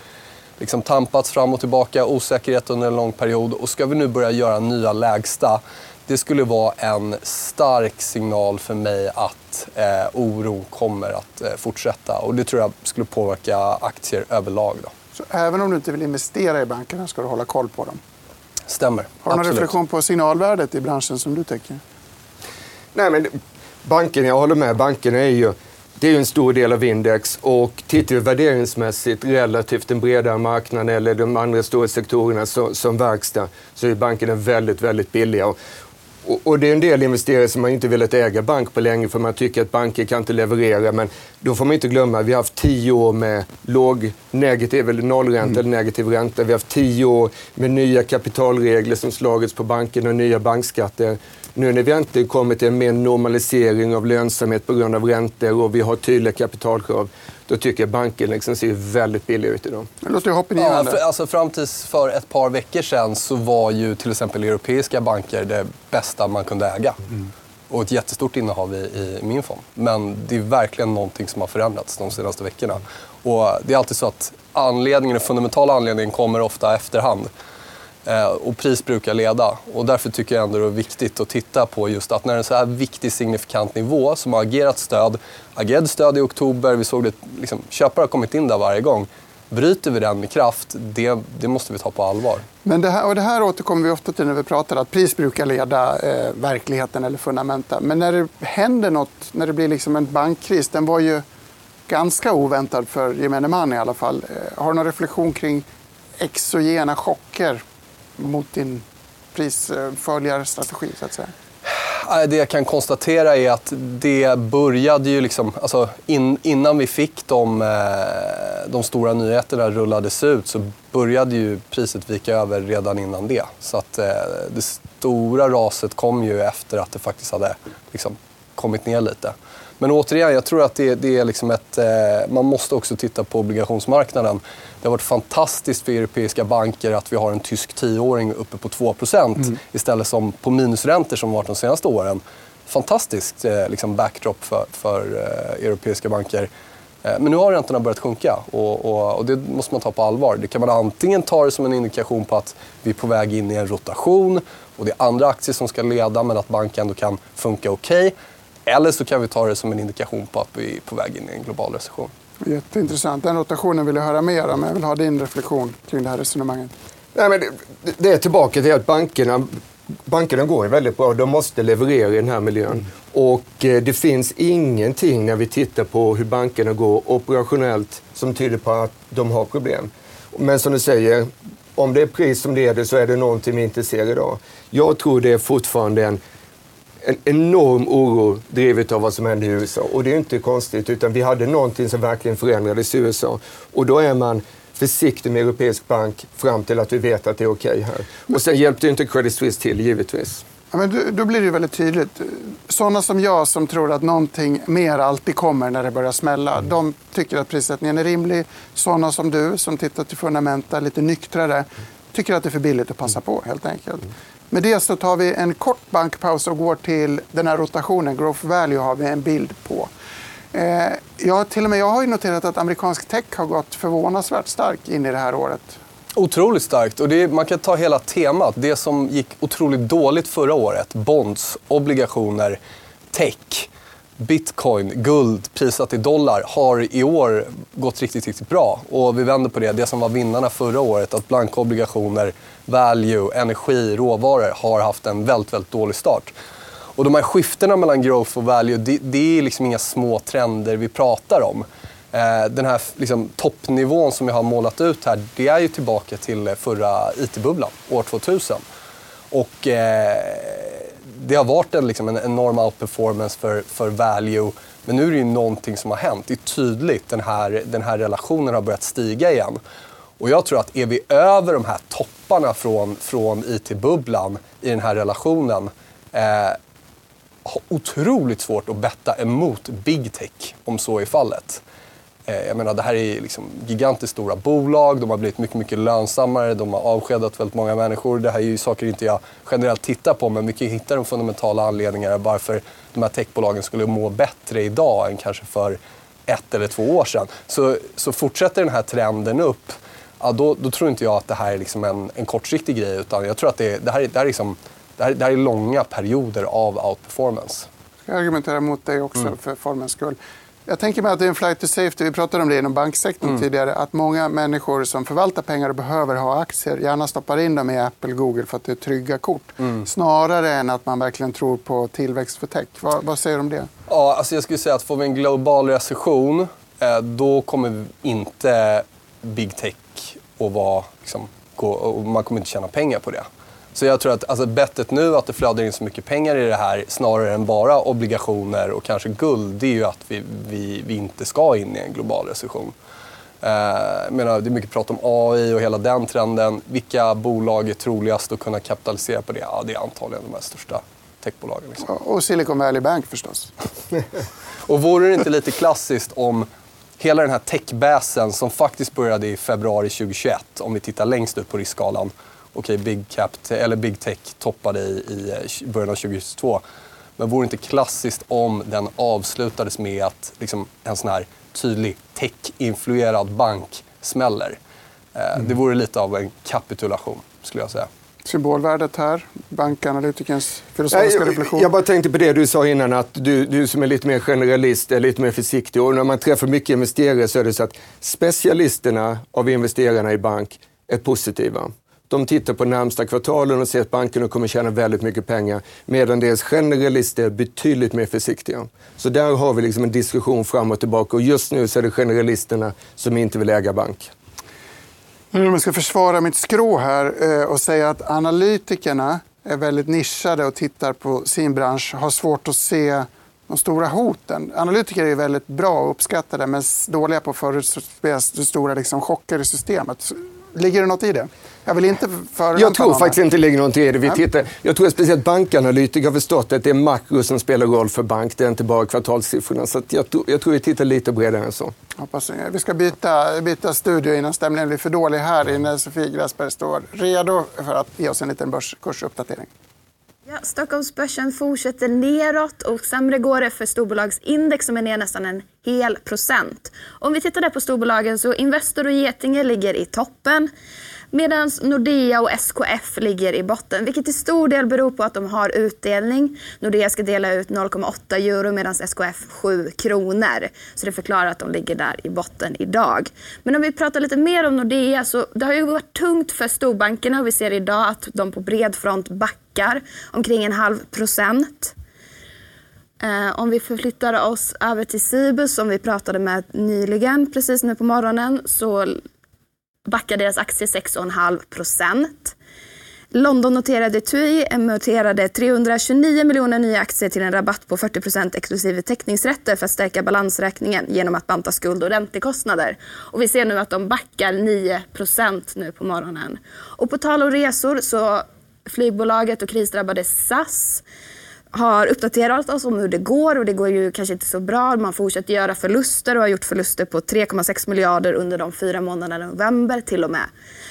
liksom tampats fram och tillbaka, osäkerhet under en lång period. Och ska vi nu börja göra nya lägsta, det skulle vara en stark signal för mig att eh, oron kommer att eh, fortsätta. Och det tror jag skulle påverka aktier överlag. Då. Så även om du inte vill investera i bankerna ska du hålla koll på dem? Stämmer. Har du någon reflektion på signalvärdet i branschen som du tycker? Nej, men bankerna, jag håller med. Bankerna är ju det är en stor del av index och tittar vi värderingsmässigt relativt den bredare marknaden eller de andra stora sektorerna som, som verkstad så är bankerna väldigt, väldigt billiga. Och, och, det är en del investerare som har inte velat äga bank på länge för man tycker att banker kan inte leverera. Men då får man inte glömma, att vi har haft tio år med låg negativ eller nollränta mm. eller negativ ränta. Vi har haft tio år med nya kapitalregler som slagits på bankerna och nya bankskatter. Nu när vi äntligen kommit till en mer normalisering av lönsamhet på grund av räntor och vi har tydliga kapitalkrav, då tycker jag banken liksom ser väldigt billig ut idag. Det låter hoppingivande. Ja, för, alltså, fram tills för ett par veckor sedan så var ju till exempel europeiska banker det bästa man kunde äga. Mm. Och ett jättestort innehav i, i min fond. Men det är verkligen någonting som har förändrats de senaste veckorna. Och det är alltid så att anledningen, den fundamentala anledningen kommer ofta efterhand. Eh, och pris brukar leda. Och därför tycker jag ändå det är viktigt att titta på just att när en så här viktig signifikant nivå som har agerat stöd, agerade stöd i oktober, vi såg det, liksom, köpare har kommit in där varje gång. Bryter vi den med kraft, det, det måste vi ta på allvar. Men det här, och det här återkommer vi ofta till när vi pratar att pris brukar leda eh, verkligheten eller fundamenta. Men när det händer något, när det blir liksom en bankkris, den var ju ganska oväntad för gemene man i alla fall. Eh, har du någon reflektion kring exogena chocker mot din prisföljarstrategi? Så att säga? Det jag kan konstatera är att det började ju liksom, alltså in, innan vi fick de, eh, de stora nyheterna rullades ut så började ju priset vika över redan innan det. Så att eh, det stora raset kom ju efter att det faktiskt hade liksom kommit ner lite. Men återigen, jag tror att det, det är liksom ett... Eh, man måste också titta på obligationsmarknaden. Det har varit fantastiskt för europeiska banker att vi har en tysk tioåring uppe på 2 mm. istället som på minusräntor som varit de senaste åren. Fantastiskt eh, liksom backdrop för, för eh, europeiska banker. Eh, men nu har räntorna börjat sjunka och, och, och, det måste man ta på allvar. Det kan man antingen ta det som en indikation på att vi är på väg in i en rotation och det är andra aktier som ska leda men att banken ändå kan funka okej. Okay. Eller så kan vi ta det som en indikation på att vi är på väg in i en global recession. Jätteintressant. Den rotationen vill jag höra mer om. Jag vill ha din reflektion kring det här resonemanget. Nej, men det, det är tillbaka till att bankerna, bankerna går väldigt bra. De måste leverera i den här miljön. Mm. Och eh, det finns ingenting när vi tittar på hur bankerna går operationellt som tyder på att de har problem. Men som du säger, om det är pris som leder så är det någonting vi inte ser idag. Jag tror det är fortfarande en en enorm oro drivet av vad som hände i USA. Och det är inte konstigt, utan vi hade någonting som verkligen förändrades i USA. Och då är man försiktig med europeisk bank fram till att vi vet att det är okej okay här. Och sen hjälpte inte Credit Suisse till, givetvis. Ja, men då blir det väldigt tydligt. Sådana som jag som tror att någonting mer alltid kommer när det börjar smälla, mm. de tycker att prissättningen är rimlig. Sådana som du som tittar till fundamenta, lite nyktrare, tycker att det är för billigt att passa på helt enkelt. Med det så tar vi en kort bankpaus och går till den här rotationen. Growth value har vi en bild på. Eh, till och med jag har noterat att amerikansk tech har gått förvånansvärt starkt in i det här året. Otroligt starkt. Och är, man kan ta hela temat. Det som gick otroligt dåligt förra året. Bonds, obligationer, tech, bitcoin, guld prisat i dollar har i år gått riktigt, riktigt bra. Och vi vänder på det. Det som var vinnarna förra året, att blanka obligationer value, energi, råvaror har haft en väldigt, väldigt dålig start. Och de här skiftena mellan growth och value, det, det är liksom inga små trender vi pratar om. Eh, den här liksom, toppnivån som jag har målat ut här, det är ju tillbaka till förra IT-bubblan, år 2000. Och eh, det har varit en, liksom, en enorm outperformance för, för value Men nu är det ju någonting som har hänt. Det är tydligt, den här, den här relationen har börjat stiga igen. Och jag tror att är vi över de här topparna från, från IT-bubblan i den här relationen eh, har otroligt svårt att betta emot big tech om så är fallet. Eh, jag menar, det här är liksom gigantiskt stora bolag, de har blivit mycket, mycket lönsammare, de har avskedat väldigt många människor. Det här är ju saker inte jag generellt tittar på, men vi kan hitta de fundamentala anledningarna varför de här techbolagen skulle må bättre idag än kanske för ett eller två år sedan. Så, så fortsätter den här trenden upp, ja, då, då tror inte jag att det här är liksom en, en kortsiktig grej, utan jag tror att det, det här, det här är liksom det här, det här är långa perioder av outperformance. Jag ska argumentera mot dig också mm. för formens skull. Jag tänker mig att det är en flight to safety. Vi pratade om det inom banksektorn mm. tidigare. Att många människor som förvaltar pengar och behöver ha aktier gärna stoppar in dem i Apple Google för att det är trygga kort. Mm. Snarare än att man verkligen tror på tillväxt för tech. Vad, vad säger du om det? Ja, alltså jag skulle säga att får vi en global recession eh, då kommer inte big tech att vara... Liksom, gå, man kommer inte tjäna pengar på det. Så jag tror att alltså, bettet nu att det flödar in så mycket pengar i det här snarare än bara obligationer och kanske guld, det är ju att vi, vi, vi inte ska in i en global recession. Eh, menar, det är mycket prat om AI och hela den trenden. Vilka bolag är troligast att kunna kapitalisera på det? Ja, det är antagligen de här största techbolagen. Liksom. Och Silicon Valley Bank förstås. och vore det inte lite klassiskt om hela den här techbäsen som faktiskt började i februari 2021, om vi tittar längst ut på riskskalan, okej, okay, big, cap, eller big tech toppade i, i eh, början av 2022. Men vore det inte klassiskt om den avslutades med att liksom, en sån här tydlig tech-influerad bank smäller? Eh, mm. Det vore lite av en kapitulation, skulle jag säga. Symbolvärdet här, bankanalytikerns filosofiska reflektion. Jag bara tänkte på det du sa innan, att du, du som är lite mer generalist är lite mer försiktig. Och när man träffar mycket investerare så är det så att specialisterna av investerarna i bank är positiva. De tittar på närmsta kvartalen och ser att bankerna kommer tjäna väldigt mycket pengar medan deras generalister är betydligt mer försiktiga. Så där har vi liksom en diskussion fram och tillbaka och just nu så är det generalisterna som inte vill äga bank. Om jag ska försvara mitt skrå här eh, och säga att analytikerna är väldigt nischade och tittar på sin bransch har svårt att se de stora hoten. Analytiker är väldigt bra och uppskattade men dåliga på att förutspå stora liksom, chocker i systemet. Ligger det något i det? Jag vill inte Jag tror faktiskt inte det ligger något i det. Vi tittar, jag tror att speciellt bankanalytiker har förstått att det är makro som spelar roll för bank. Det är inte bara kvartalssiffrorna. Så jag, tror, jag tror vi tittar lite bredare än så. Hoppas vi ska byta, byta studio innan stämningen blir för dålig här innan Sofie Gräsberg står redo för att ge oss en liten börskursuppdatering. Ja, Stockholmsbörsen fortsätter neråt och sämre går det för storbolagsindex som är ner nästan en hel procent. Om vi tittar där på storbolagen så Investor och Getinge ligger i toppen. Medan Nordea och SKF ligger i botten, vilket till stor del beror på att de har utdelning. Nordea ska dela ut 0,8 euro medan SKF 7 kronor. Så det förklarar att de ligger där i botten idag. Men om vi pratar lite mer om Nordea så det har ju varit tungt för storbankerna och vi ser idag att de på bred front backar omkring en halv procent. Eh, om vi förflyttar oss över till Cibus som vi pratade med nyligen, precis nu på morgonen, så backar deras aktie 6,5 procent. London-noterade TUI emitterade 329 miljoner nya aktier till en rabatt på 40 procent exklusive teckningsrätter för att stärka balansräkningen genom att banta skuld och räntekostnader. Och vi ser nu att de backar 9 procent nu på morgonen. Och på tal om resor så flygbolaget och krisdrabbade SAS har uppdaterat oss om hur det går och det går ju kanske inte så bra. Man fortsätter göra förluster och har gjort förluster på 3,6 miljarder under de fyra månaderna november till och med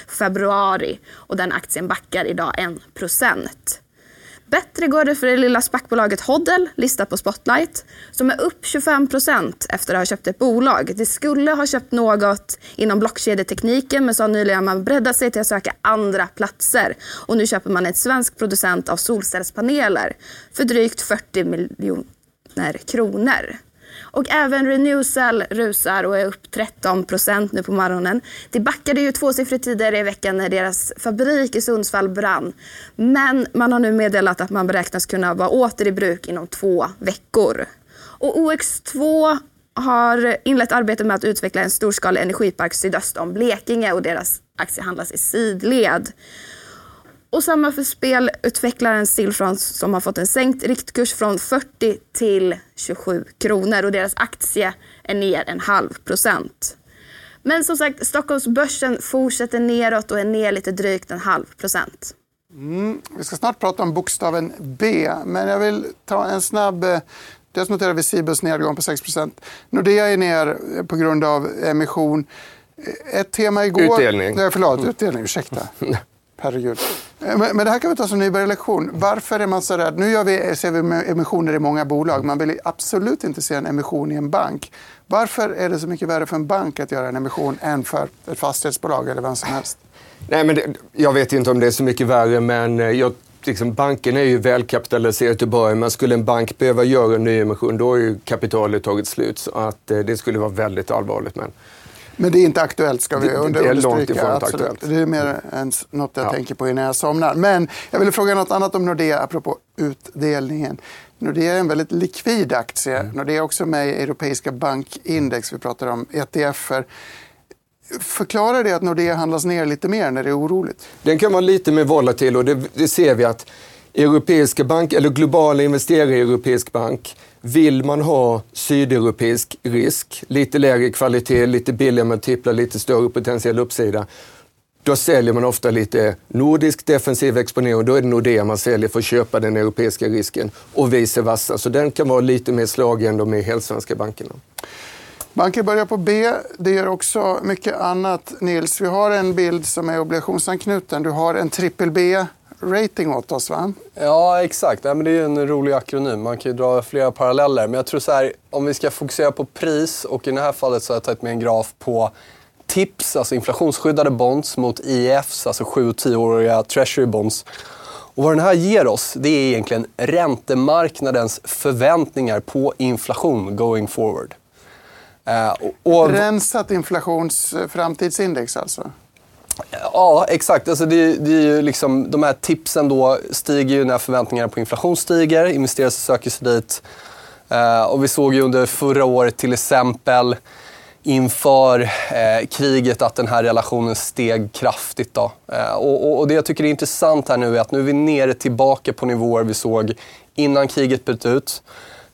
februari. Och den aktien backar idag 1 procent. Bättre går det för det lilla spackbolaget Hoddle, listat på Spotlight, som är upp 25% efter att ha köpt ett bolag. Det skulle ha köpt något inom blockkedjetekniken men sa nyligen att man breddat sig till att söka andra platser. Och nu köper man ett svensk producent av solcellspaneler för drygt 40 miljoner kronor. Och även Renewcell rusar och är upp 13 procent nu på morgonen. Det backade ju tvåsiffrigt tidigare i veckan när deras fabrik i Sundsvall brann. Men man har nu meddelat att man beräknas kunna vara åter i bruk inom två veckor. Och OX2 har inlett arbetet med att utveckla en storskalig energipark sydöst om Blekinge och deras aktie handlas i sidled. Och samma för spelutvecklaren Stillfront som har fått en sänkt riktkurs från 40 till 27 kronor och deras aktie är ner en halv procent. Men som sagt, Stockholmsbörsen fortsätter neråt och är ner lite drygt en halv procent. Mm, vi ska snart prata om bokstaven B, men jag vill ta en snabb... eh, Dels noterar vi Cibus nedgång på 6% Nordea är ner på grund av emission. Ett tema igår... Utdelning. Nej, förlåt, utdelning. Ursäkta. Herregud. Eh, men, men det här kan vi ta som nybörjarlektion. Varför är man så rädd? Nu gör vi, ser vi emissioner i många bolag. Man vill absolut inte se en emission i en bank. Varför är det så mycket värre för en bank att göra en emission än för ett fastighetsbolag eller vem som helst? Nej, men det, jag vet inte om det är så mycket värre, men eh, jag, liksom, banken är ju välkapitaliserad i början. Men skulle en bank behöva göra en nyemission, då har ju kapitalet tagit slut. Så att, eh, det skulle vara väldigt allvarligt. Men men det är inte aktuellt, ska vi Det- det under, är långt ifrån aktuellt. Det är mer än något jag Ja. tänker på innan jag somnar. Men jag ville fråga något annat om Nordea, apropå utdelningen. Nordea är en väldigt likvid aktie. Mm. Nordea är också med i europeiska bankindex. Vi pratar om ETFer. Förklarar det att Nordea handlas ner lite mer när det är oroligt? Den kan vara lite mer volatil och det, det ser vi att europeiska bank, eller globala investerare i europeisk bank, vill man ha sydeuropeisk risk, lite lägre kvalitet, lite billigare multiplar, lite större potentiell uppsida, då säljer man ofta lite nordisk defensiv exponering och då är det Nordea man säljer för att köpa den europeiska risken och vice versa. Så den kan vara lite mer slagig än de helsvenska bankerna. Banker börjar på B. Det gör också mycket annat. Nils, vi har en bild som är obligationsanknuten. Du har en trippel B. B-rating åt oss, va? Ja, exakt. Nej, men det är en rolig akronym. Man kan ju dra flera paralleller. Men jag tror så här, om vi ska fokusera på pris och i det här fallet så har jag tagit med en graf på TIPS, alltså inflationsskyddade bonds mot IEFs, alltså 7 och 10-åriga treasury bonds. Och vad den här ger oss, det är egentligen räntemarknadens förväntningar på inflation going forward. Eh, och, och, Rensat inflations eh, framtidsindex alltså. Ja, exakt. Alltså det, det är ju liksom, de här tipsen då stiger ju när förväntningarna på inflation stiger. Investerare söker sig dit. Eh, och vi såg ju under förra året till exempel inför eh, kriget att den här relationen steg kraftigt. Då. Eh, och, och, och det jag tycker är intressant här nu är att nu är vi nere tillbaka på nivåer vi såg innan kriget bröt ut.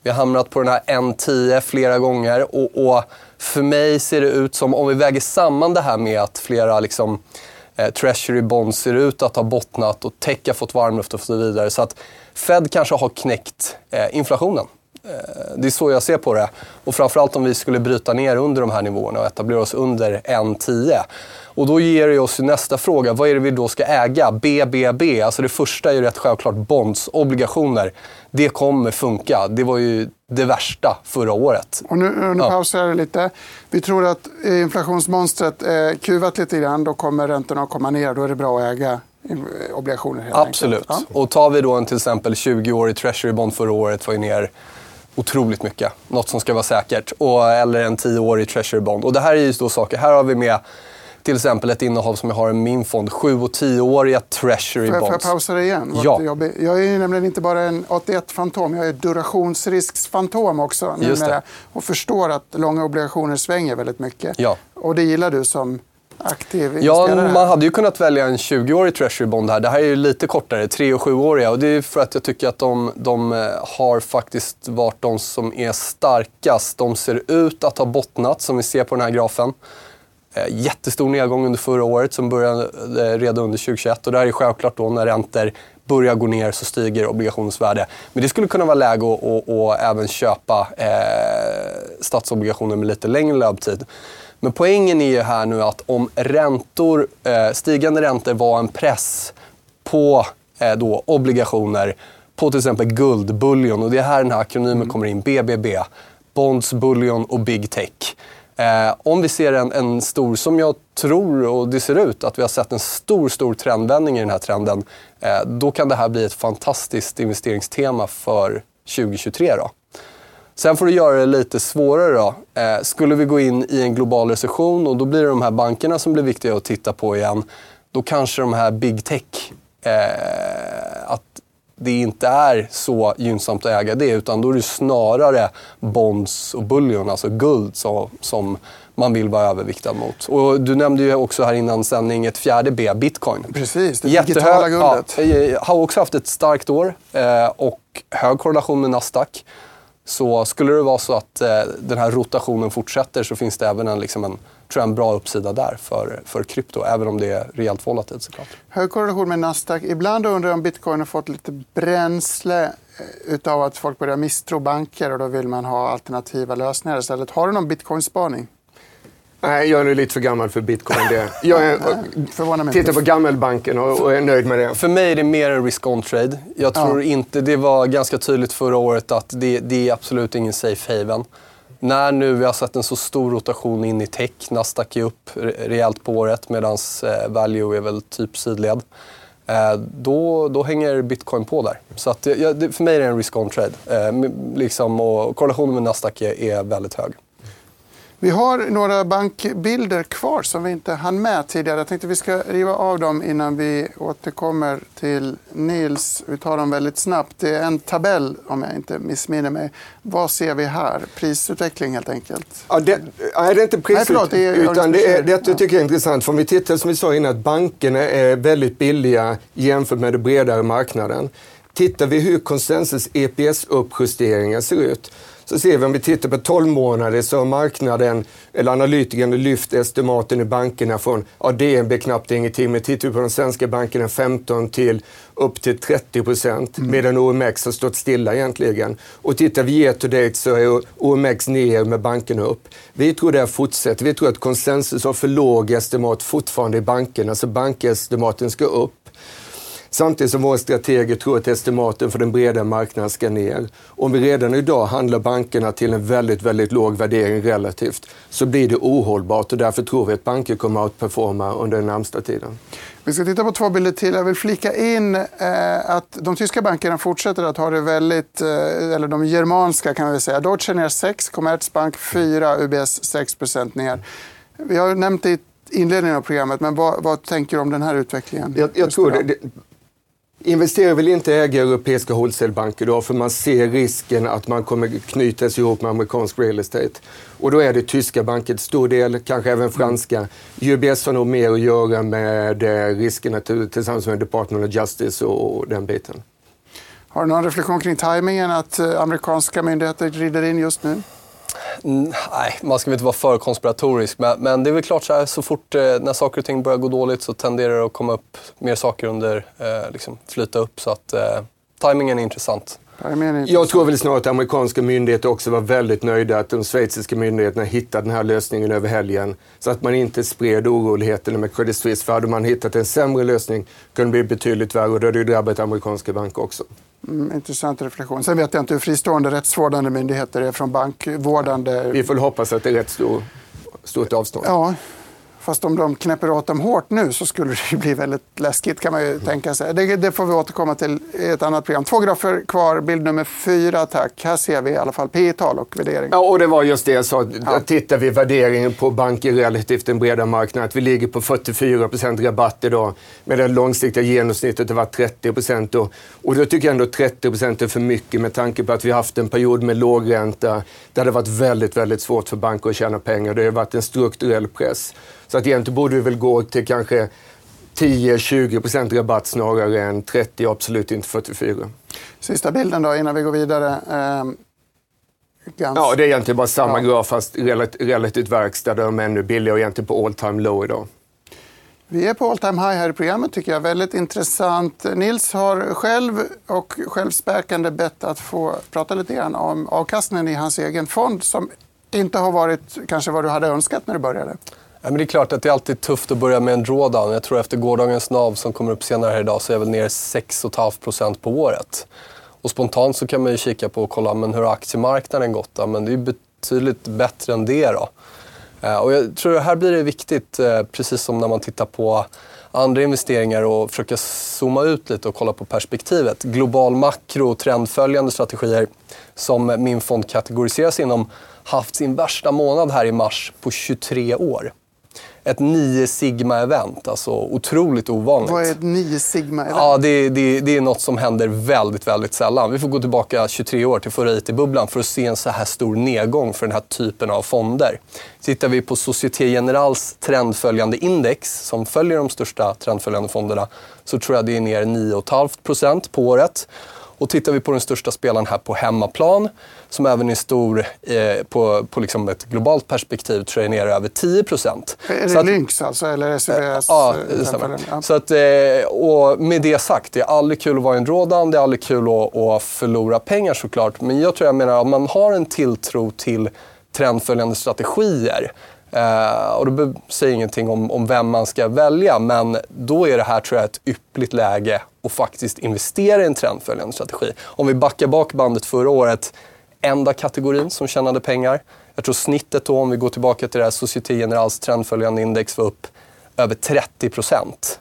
Vi har hamnat på den här N10 flera gånger och, och för mig ser det ut som, om vi väger samman det här med att flera liksom, eh, treasury bonds ser ut att ha bottnat och tech har fått varmluft och så vidare. Så att Fed kanske har knäckt eh, inflationen. Eh, Det är så jag ser på det. Och framförallt om vi skulle bryta ner under de här nivåerna och etablera oss under 1,10. Och då ger det oss nästa fråga. Vad är det vi då ska äga? BBB. Alltså det första är ju rätt självklart bonds, obligationer. Det kommer funka. Det var ju det värsta förra året. Och nu, nu Ja. pausar jag lite. Vi tror att inflationsmonstret är kuvat lite grann. Då kommer räntorna att komma ner. Då är det bra att äga obligationer. Helt Absolut. Enkelt. Ja. Och tar vi då en till exempel 20-årig treasury bond förra året var ju ner otroligt mycket. Något som ska vara säkert. Och, eller en 10-årig treasury bond. Och det här är ju då saker. Här har vi med till exempel ett innehav som jag har i min fond. 7 och 10-åriga treasury jag, får jag bonds. pausa det igen? Ja. Jag är nämligen inte bara en 81-fantom, jag är durationsrisksfantom också. Just det. numera. Och förstår att långa obligationer svänger väldigt mycket. Ja. Och det gillar du som aktiv Ja, man hade ju kunnat välja en 20-årig treasury bond här. Det här är ju lite kortare, 3 och 7-åriga. Och det är för att jag tycker att de, de eh, har faktiskt varit de som är starkast. De ser ut att ha bottnat, som vi ser på den här grafen. Eh, Jättestor nedgång under förra året som började eh, redan under 2021. Och det här är självklart då när räntor börjar gå ner så stiger obligationsvärde. Men det skulle kunna vara läge att att- att även köpa eh, statsobligationer med lite längre löptid. Men poängen är ju här nu att om räntor, eh, stigande räntor var en press på eh, då obligationer, på till exempel guld, bullion och det är här den här akronymen kommer in, BBB. Bonds, bullion och big tech. Eh, om vi ser en, en stor, som jag tror och det ser ut, att vi har sett en stor, stor trendvändning i den här trenden, eh, då kan det här bli ett fantastiskt investeringstema för 2023. Då. Sen får du göra det lite svårare. Då. Eh, skulle vi gå in i en global recession och då blir det de här bankerna som blir viktiga att titta på igen. Då kanske de här big tech, eh, att det inte är så gynnsamt att äga det utan då är det snarare bonds och bullion, alltså guld, som, som man vill vara överviktad mot. Och du nämnde ju också här innan sändning ett fjärde B, bitcoin. Precis, det Jättehög, digitala guldet. Ja, har också haft ett starkt år eh, och hög korrelation med Nasdaq. Så skulle det vara så att eh, den här rotationen fortsätter så finns det även en, liksom en, tror jag, en bra uppsida där för, för krypto, även om det är rejält volatilt såklart. Hög korrelation med Nasdaq. Ibland undrar jag om bitcoin har fått lite bränsle eh, utav att folk börjar misstro banker och då vill man ha alternativa lösningar istället. Har du någon bitcoinspaning? Nej, jag är lite för gammal för bitcoin. Det. Jag är, tittar på gammelbanken och, och, är nöjd med det. För mig är det mer en risk-on-trade. Jag tror ja. inte, det var ganska tydligt förra året att det, det är absolut ingen safe haven. När nu vi har sett en så stor rotation in i tech, Nasdaq är upp rejält på året medan eh, value är väl typ sidled. Eh, då, då hänger bitcoin på där. Så att, ja, för mig är det en risk-on-trade. Eh, liksom, och korrelationen med Nasdaq är, är väldigt hög. Vi har några bankbilder kvar som vi inte hann med tidigare. Jag tänkte att vi ska riva av dem innan vi återkommer till Nils. Vi tar dem väldigt snabbt. Det är en tabell, om jag inte missminner mig. Vad ser vi här? Prisutveckling, helt enkelt. Ja, det, nej, det är inte prisutveckling. utan det, är, det jag tycker jag är intressant. För om vi tittar, som vi sa innan, att bankerna är väldigt billiga jämfört med den bredare marknaden. Tittar vi hur konsensus EPS-uppjusteringar ser ut så ser vi om vi tittar på 12 månader så har marknaden, eller analytikerna lyft estimaten i bankerna från, ja DNB knappt ingenting, men tittar vi på de svenska bankerna 15 till upp till 30 procent, mm. medan OMX har stått stilla egentligen. Och tittar vi year to date så är OMX ner med bankerna upp. Vi tror det här fortsätter. Vi tror att konsensus har för låga estimat fortfarande i bankerna, så bankestimaten ska upp. Samtidigt som våra strateger tror att estimaten för den breda marknaden ska ner. Om vi redan idag handlar bankerna till en väldigt, väldigt låg värdering relativt så blir det ohållbart och därför tror vi att banker kommer att performa under den närmsta tiden. Vi ska titta på två bilder till. Jag vill flika in eh, att de tyska bankerna fortsätter att ha det väldigt, eh, eller de germanska kan vi säga. Deutsche ner 6, Commerzbank 4, UBS 6% ner. Vi har nämnt det i inledningen av programmet, men vad, vad tänker du om den här utvecklingen? Jag, jag tror det, Investerare vill inte äga europeiska wholesalebanker då för man ser risken att man kommer knytas ihop med amerikansk real estate. Och då är det tyska banker till stor del, kanske även franska. UBS har nog mer att göra med eh, riskerna tillsammans med Department of Justice och den biten. Har du någon reflektion kring tajmingen att eh, amerikanska myndigheter rider in just nu? Nej, man ska väl inte vara för konspiratorisk. Men, men det är väl klart så här, så fort eh, när saker och ting börjar gå dåligt så tenderar det att komma upp mer saker under, eh, liksom flyta upp. Så att eh, tajmingen är intressant. Jag tror väl snarare att amerikanska myndigheter också var väldigt nöjda att de schweiziska myndigheterna hittade den här lösningen över helgen. Så att man inte spred oroligheterna med Credit Suisse. För hade man hittat en sämre lösning kunde det bli betydligt värre och då hade det drabbat amerikanska banker också. Mm, intressant reflektion. Sen vet jag inte hur fristående rättsvårdande myndigheter är från bankvårdande. Vi får hoppas att det är rätt stor, stort avstånd. Ja, Fast om de knäpper åt dem hårt nu så skulle det bli väldigt läskigt kan man ju tänka sig. Det, det, får vi återkomma till i ett annat program. Två grafer kvar, bild nummer fyra tack. Här ser vi i alla fall P tal och värdering. Ja, och det var just det jag sa. Ja. Tittar vi värderingen på banker relativt den breda marknaden, att vi ligger på 44 procent rabatt idag. Med det långsiktiga genomsnittet har varit 30 procent. Och, och då tycker jag ändå 30 procent är för mycket med tanke på att vi haft en period med lågränta. Där det varit väldigt, väldigt svårt för banker att tjäna pengar. Det har varit en strukturell press. Så att egentligen borde vi väl gå till kanske 10-20 rabatt snarare än 30, absolut inte 44. Sista bilden då innan vi går vidare. Eh, gans... Ja, det är egentligen bara samma ja. graf fast relativt verkstad. De är ännu billigare och egentligen på all time low idag. Vi är på all time high här i programmet tycker jag. Väldigt intressant. Nils har själv och självspäkande bett att få prata lite grann om avkastningen i hans egen fond som inte har varit kanske vad du hade önskat när du började. Ja, men det är klart att det är alltid tufft att börja med en drawdown. Jag tror efter gårdagens NAV som kommer upp senare här idag så är jag väl ner 6,5% på året. Och spontant så kan man ju kika på och kolla men hur har aktiemarknaden gått. Då? Men det är betydligt bättre än det. Då. Eh, och jag tror att här blir det viktigt, eh, precis som när man tittar på andra investeringar och försöka zooma ut lite och kolla på perspektivet. Global makro och trendföljande strategier som min fond kategoriseras inom haft sin värsta månad här i mars på 23 år ett 9 sigma-event. Alltså otroligt ovanligt. Vad är ett 9 sigma-event? Ja, det, det, det, är något som händer väldigt, väldigt sällan. Vi får gå tillbaka 23 år till förra IT-bubblan för att se en så här stor nedgång för den här typen av fonder. Tittar vi på Société Générales trendföljande index, som följer de största trendföljande fonderna, så tror jag det är ner 9,5% på året. Och tittar vi på den största spelaren här på hemmaplan, som även är stor eh, på, på liksom ett globalt perspektiv, tror jag är nere över 10 procent. Är det Lynx alltså, eller SEBs? Ja, det stämmer. Ja. Så att, eh, och med det sagt, det är aldrig kul att vara i en rådan, det är aldrig kul att, att förlora pengar såklart. Men jag tror jag menar att man har en tilltro till trendföljande strategier Uh, och då säger ingenting om, om vem man ska välja, men då är det här tror jag ett yppligt läge att faktiskt investera i en trendföljande strategi. Om vi backar bak bandet förra året, enda kategorin som tjänade pengar. Jag tror snittet då, om vi går tillbaka till det här Société Generals trendföljande index var upp över 30 procent.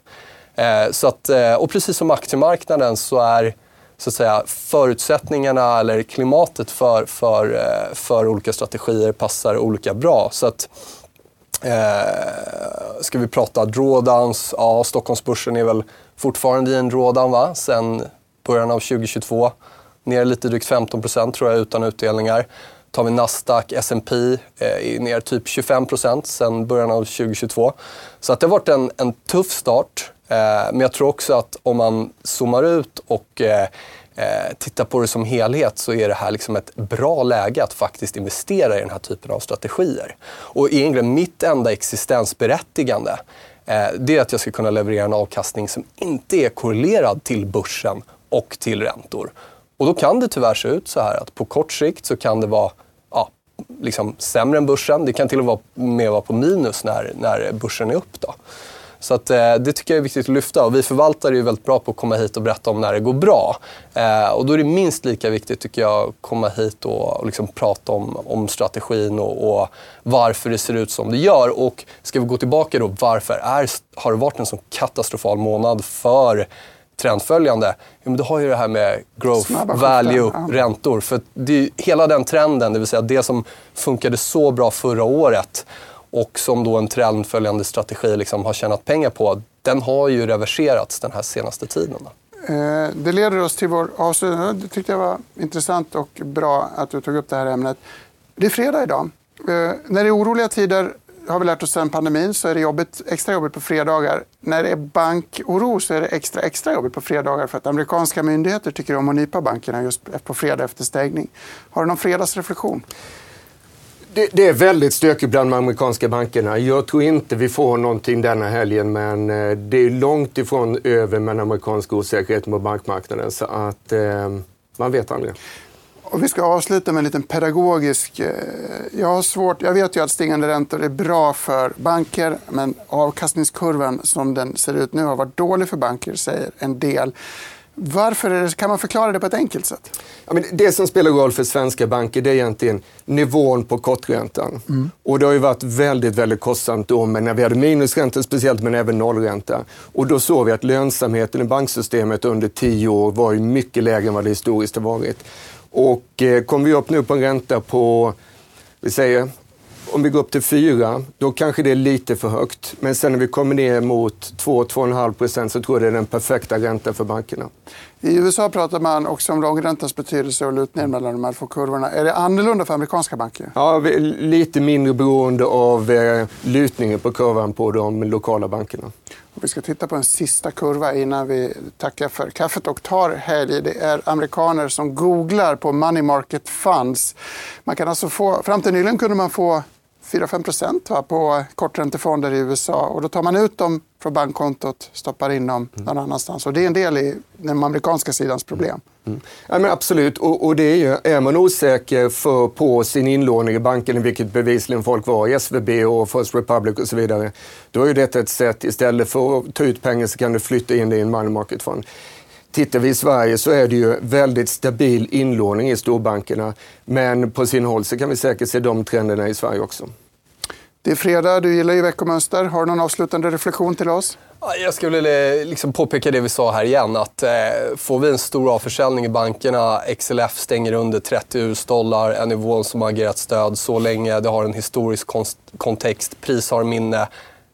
Uh, uh, och precis som aktiemarknaden så är så att säga, förutsättningarna eller klimatet för, för, för olika strategier passar olika bra. Så att, Eh, ska vi prata drawdowns? Ja, Stockholmsbörsen är väl fortfarande i en drawdown va? sen början av 2022. Ner lite drygt 15 procent tror jag utan utdelningar. Tar vi Nasdaq, S&P eh, är ner typ 25 procent sen början av 2022. Så att det har varit en, en tuff start. Eh, men jag tror också att om man zoomar ut och eh, eh, tittar på det som helhet så är det här liksom ett bra läge att faktiskt investera i den här typen av strategier. Och egentligen mitt enda existensberättigande eh, det är att jag ska kunna leverera en avkastning som inte är korrelerad till börsen och till räntor. Och då kan det tyvärr se ut så här att på kort sikt så kan det vara ja, liksom sämre än börsen. Det kan till och med vara på minus när, när börsen är upp. Då. Så att, eh, det tycker jag är viktigt att lyfta. Och vi förvaltare är väldigt bra på att komma hit och berätta om när det går bra. Eh, och då är det minst lika viktigt tycker jag att komma hit och, och liksom prata om, om strategin och, och, varför det ser ut som det gör. Och ska vi gå tillbaka då, varför är, har det varit en så katastrofal månad för trendföljande, ja, men du har ju det här med growth, value, ja. räntor. För det är hela den trenden, det vill säga det som funkade så bra förra året och som då en trendföljande strategi liksom har tjänat pengar på, den har ju reverserats den här senaste tiden. Eh, det leder oss till vår avslutning. Det tyckte jag var intressant och bra att du tog upp det här ämnet. Det är fredag idag. Eh, när det är oroliga tider har vi lärt oss sedan pandemin så är det jobbigt, extra jobbigt på fredagar. När det är bankoro så är det extra, extra jobbigt på fredagar för att amerikanska myndigheter tycker om att nypa bankerna just på fredag efter stängning. Har du någon fredagsreflektion? Det, det, är väldigt stökigt bland de amerikanska bankerna. Jag tror inte vi får någonting denna helgen, men eh, det är långt ifrån över med den amerikanska osäkerheten på bankmarknaden. Så att eh, man vet aldrig. Och vi ska avsluta med en liten pedagogisk... Eh, jag, har svårt, jag vet ju att stigande räntor är bra för banker men avkastningskurvan som den ser ut nu har varit dålig för banker, säger en del. Varför det, kan man förklara det på ett enkelt sätt? Ja, men det som spelar roll för svenska banker det är egentligen nivån på korträntan. Mm. Och det har ju varit väldigt, väldigt kostsamt då, men när vi hade minusränta speciellt, men även nollränta. Och då såg vi att lönsamheten i banksystemet under tio år var mycket lägre än vad det historiskt har varit. Och eh, kommer vi upp nu på en ränta på, vi säger om vi går upp till 4, då kanske det är lite för högt. Men sen när vi kommer ner mot 2-2,5 procent så tror jag det är den perfekta räntan för bankerna. I USA pratar man också om långräntans betydelse och lutningen mellan de här två kurvorna. Är det annorlunda för amerikanska banker? Ja, lite mindre beroende av eh, lutningen på kurvan på de lokala bankerna. Och vi ska titta på en sista kurva innan vi tackar för kaffet och tar helg. Det är amerikaner som googlar på money market funds. Man kan alltså få, fram till nyligen kunde man få 4-5 procent på korträntefonder i USA. Och då tar man ut dem från bankkontot stoppar in dem mm. någon annanstans. Och det är en del i den amerikanska sidans problem. Mm. Ja, men absolut. Och, och, det är, ju, är man osäker för, på sin inlåning i banken, vilket bevisligen folk var i SVB och First Republic och så vidare, då är det ett sätt istället för att ta ut pengar så kan du flytta in det i en money market fund. Tittar vi i Sverige så är det ju väldigt stabil inlåning i storbankerna. Men på sin håll så kan vi säkert se de trenderna i Sverige också. Det är fredag, du gillar ju veckomönster. Har du någon avslutande reflektion till oss? Jag skulle vilja liksom påpeka det vi sa här igen. Att eh, får vi en stor avförsäljning i bankerna, XLF stänger under 30 US-dollar, en nivå som har agerat stöd så länge, det har en historisk kontext, pris har minne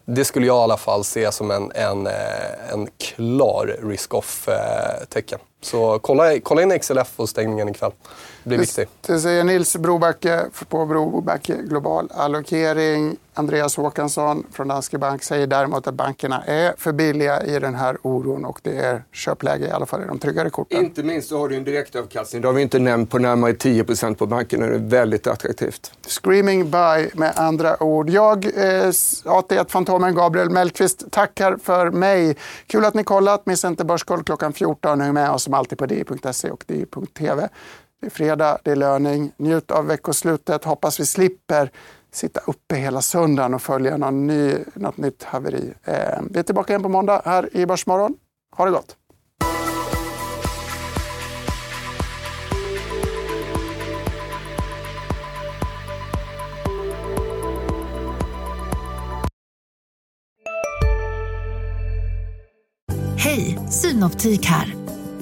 det skulle jag i alla fall se som en, en, eh, en klar risk-off-tecken. Eh, så kolla, kolla in XLF och stängningen ikväll. Det blir viktigt. Det säger Nils Brobacke på Brobacke Global Allokering. Andreas Håkansson från Danske Bank säger däremot att bankerna är för billiga i den här oron och det är köpläge i alla fall i de tryggare korten. Inte minst så har du en direktavkastning, det har vi inte nämnt, på närmare 10% på bankerna. Det är väldigt attraktivt. Screaming buy med andra ord. Jag, eh, AT1-fantomen Gabriel Mellqvist, tackar för mig. Kul att ni kollat. Missa inte Börskoll klockan 14. Häng med oss som alltid på di.se och di.tv. Det är fredag, det är löning. Njut av veckoslutet. Hoppas vi slipper sitta uppe hela söndagen och följa någon ny, något nytt haveri. Eh, vi är tillbaka igen på måndag här i Börsmorgon. Ha det gott! Hej, Synoptik här.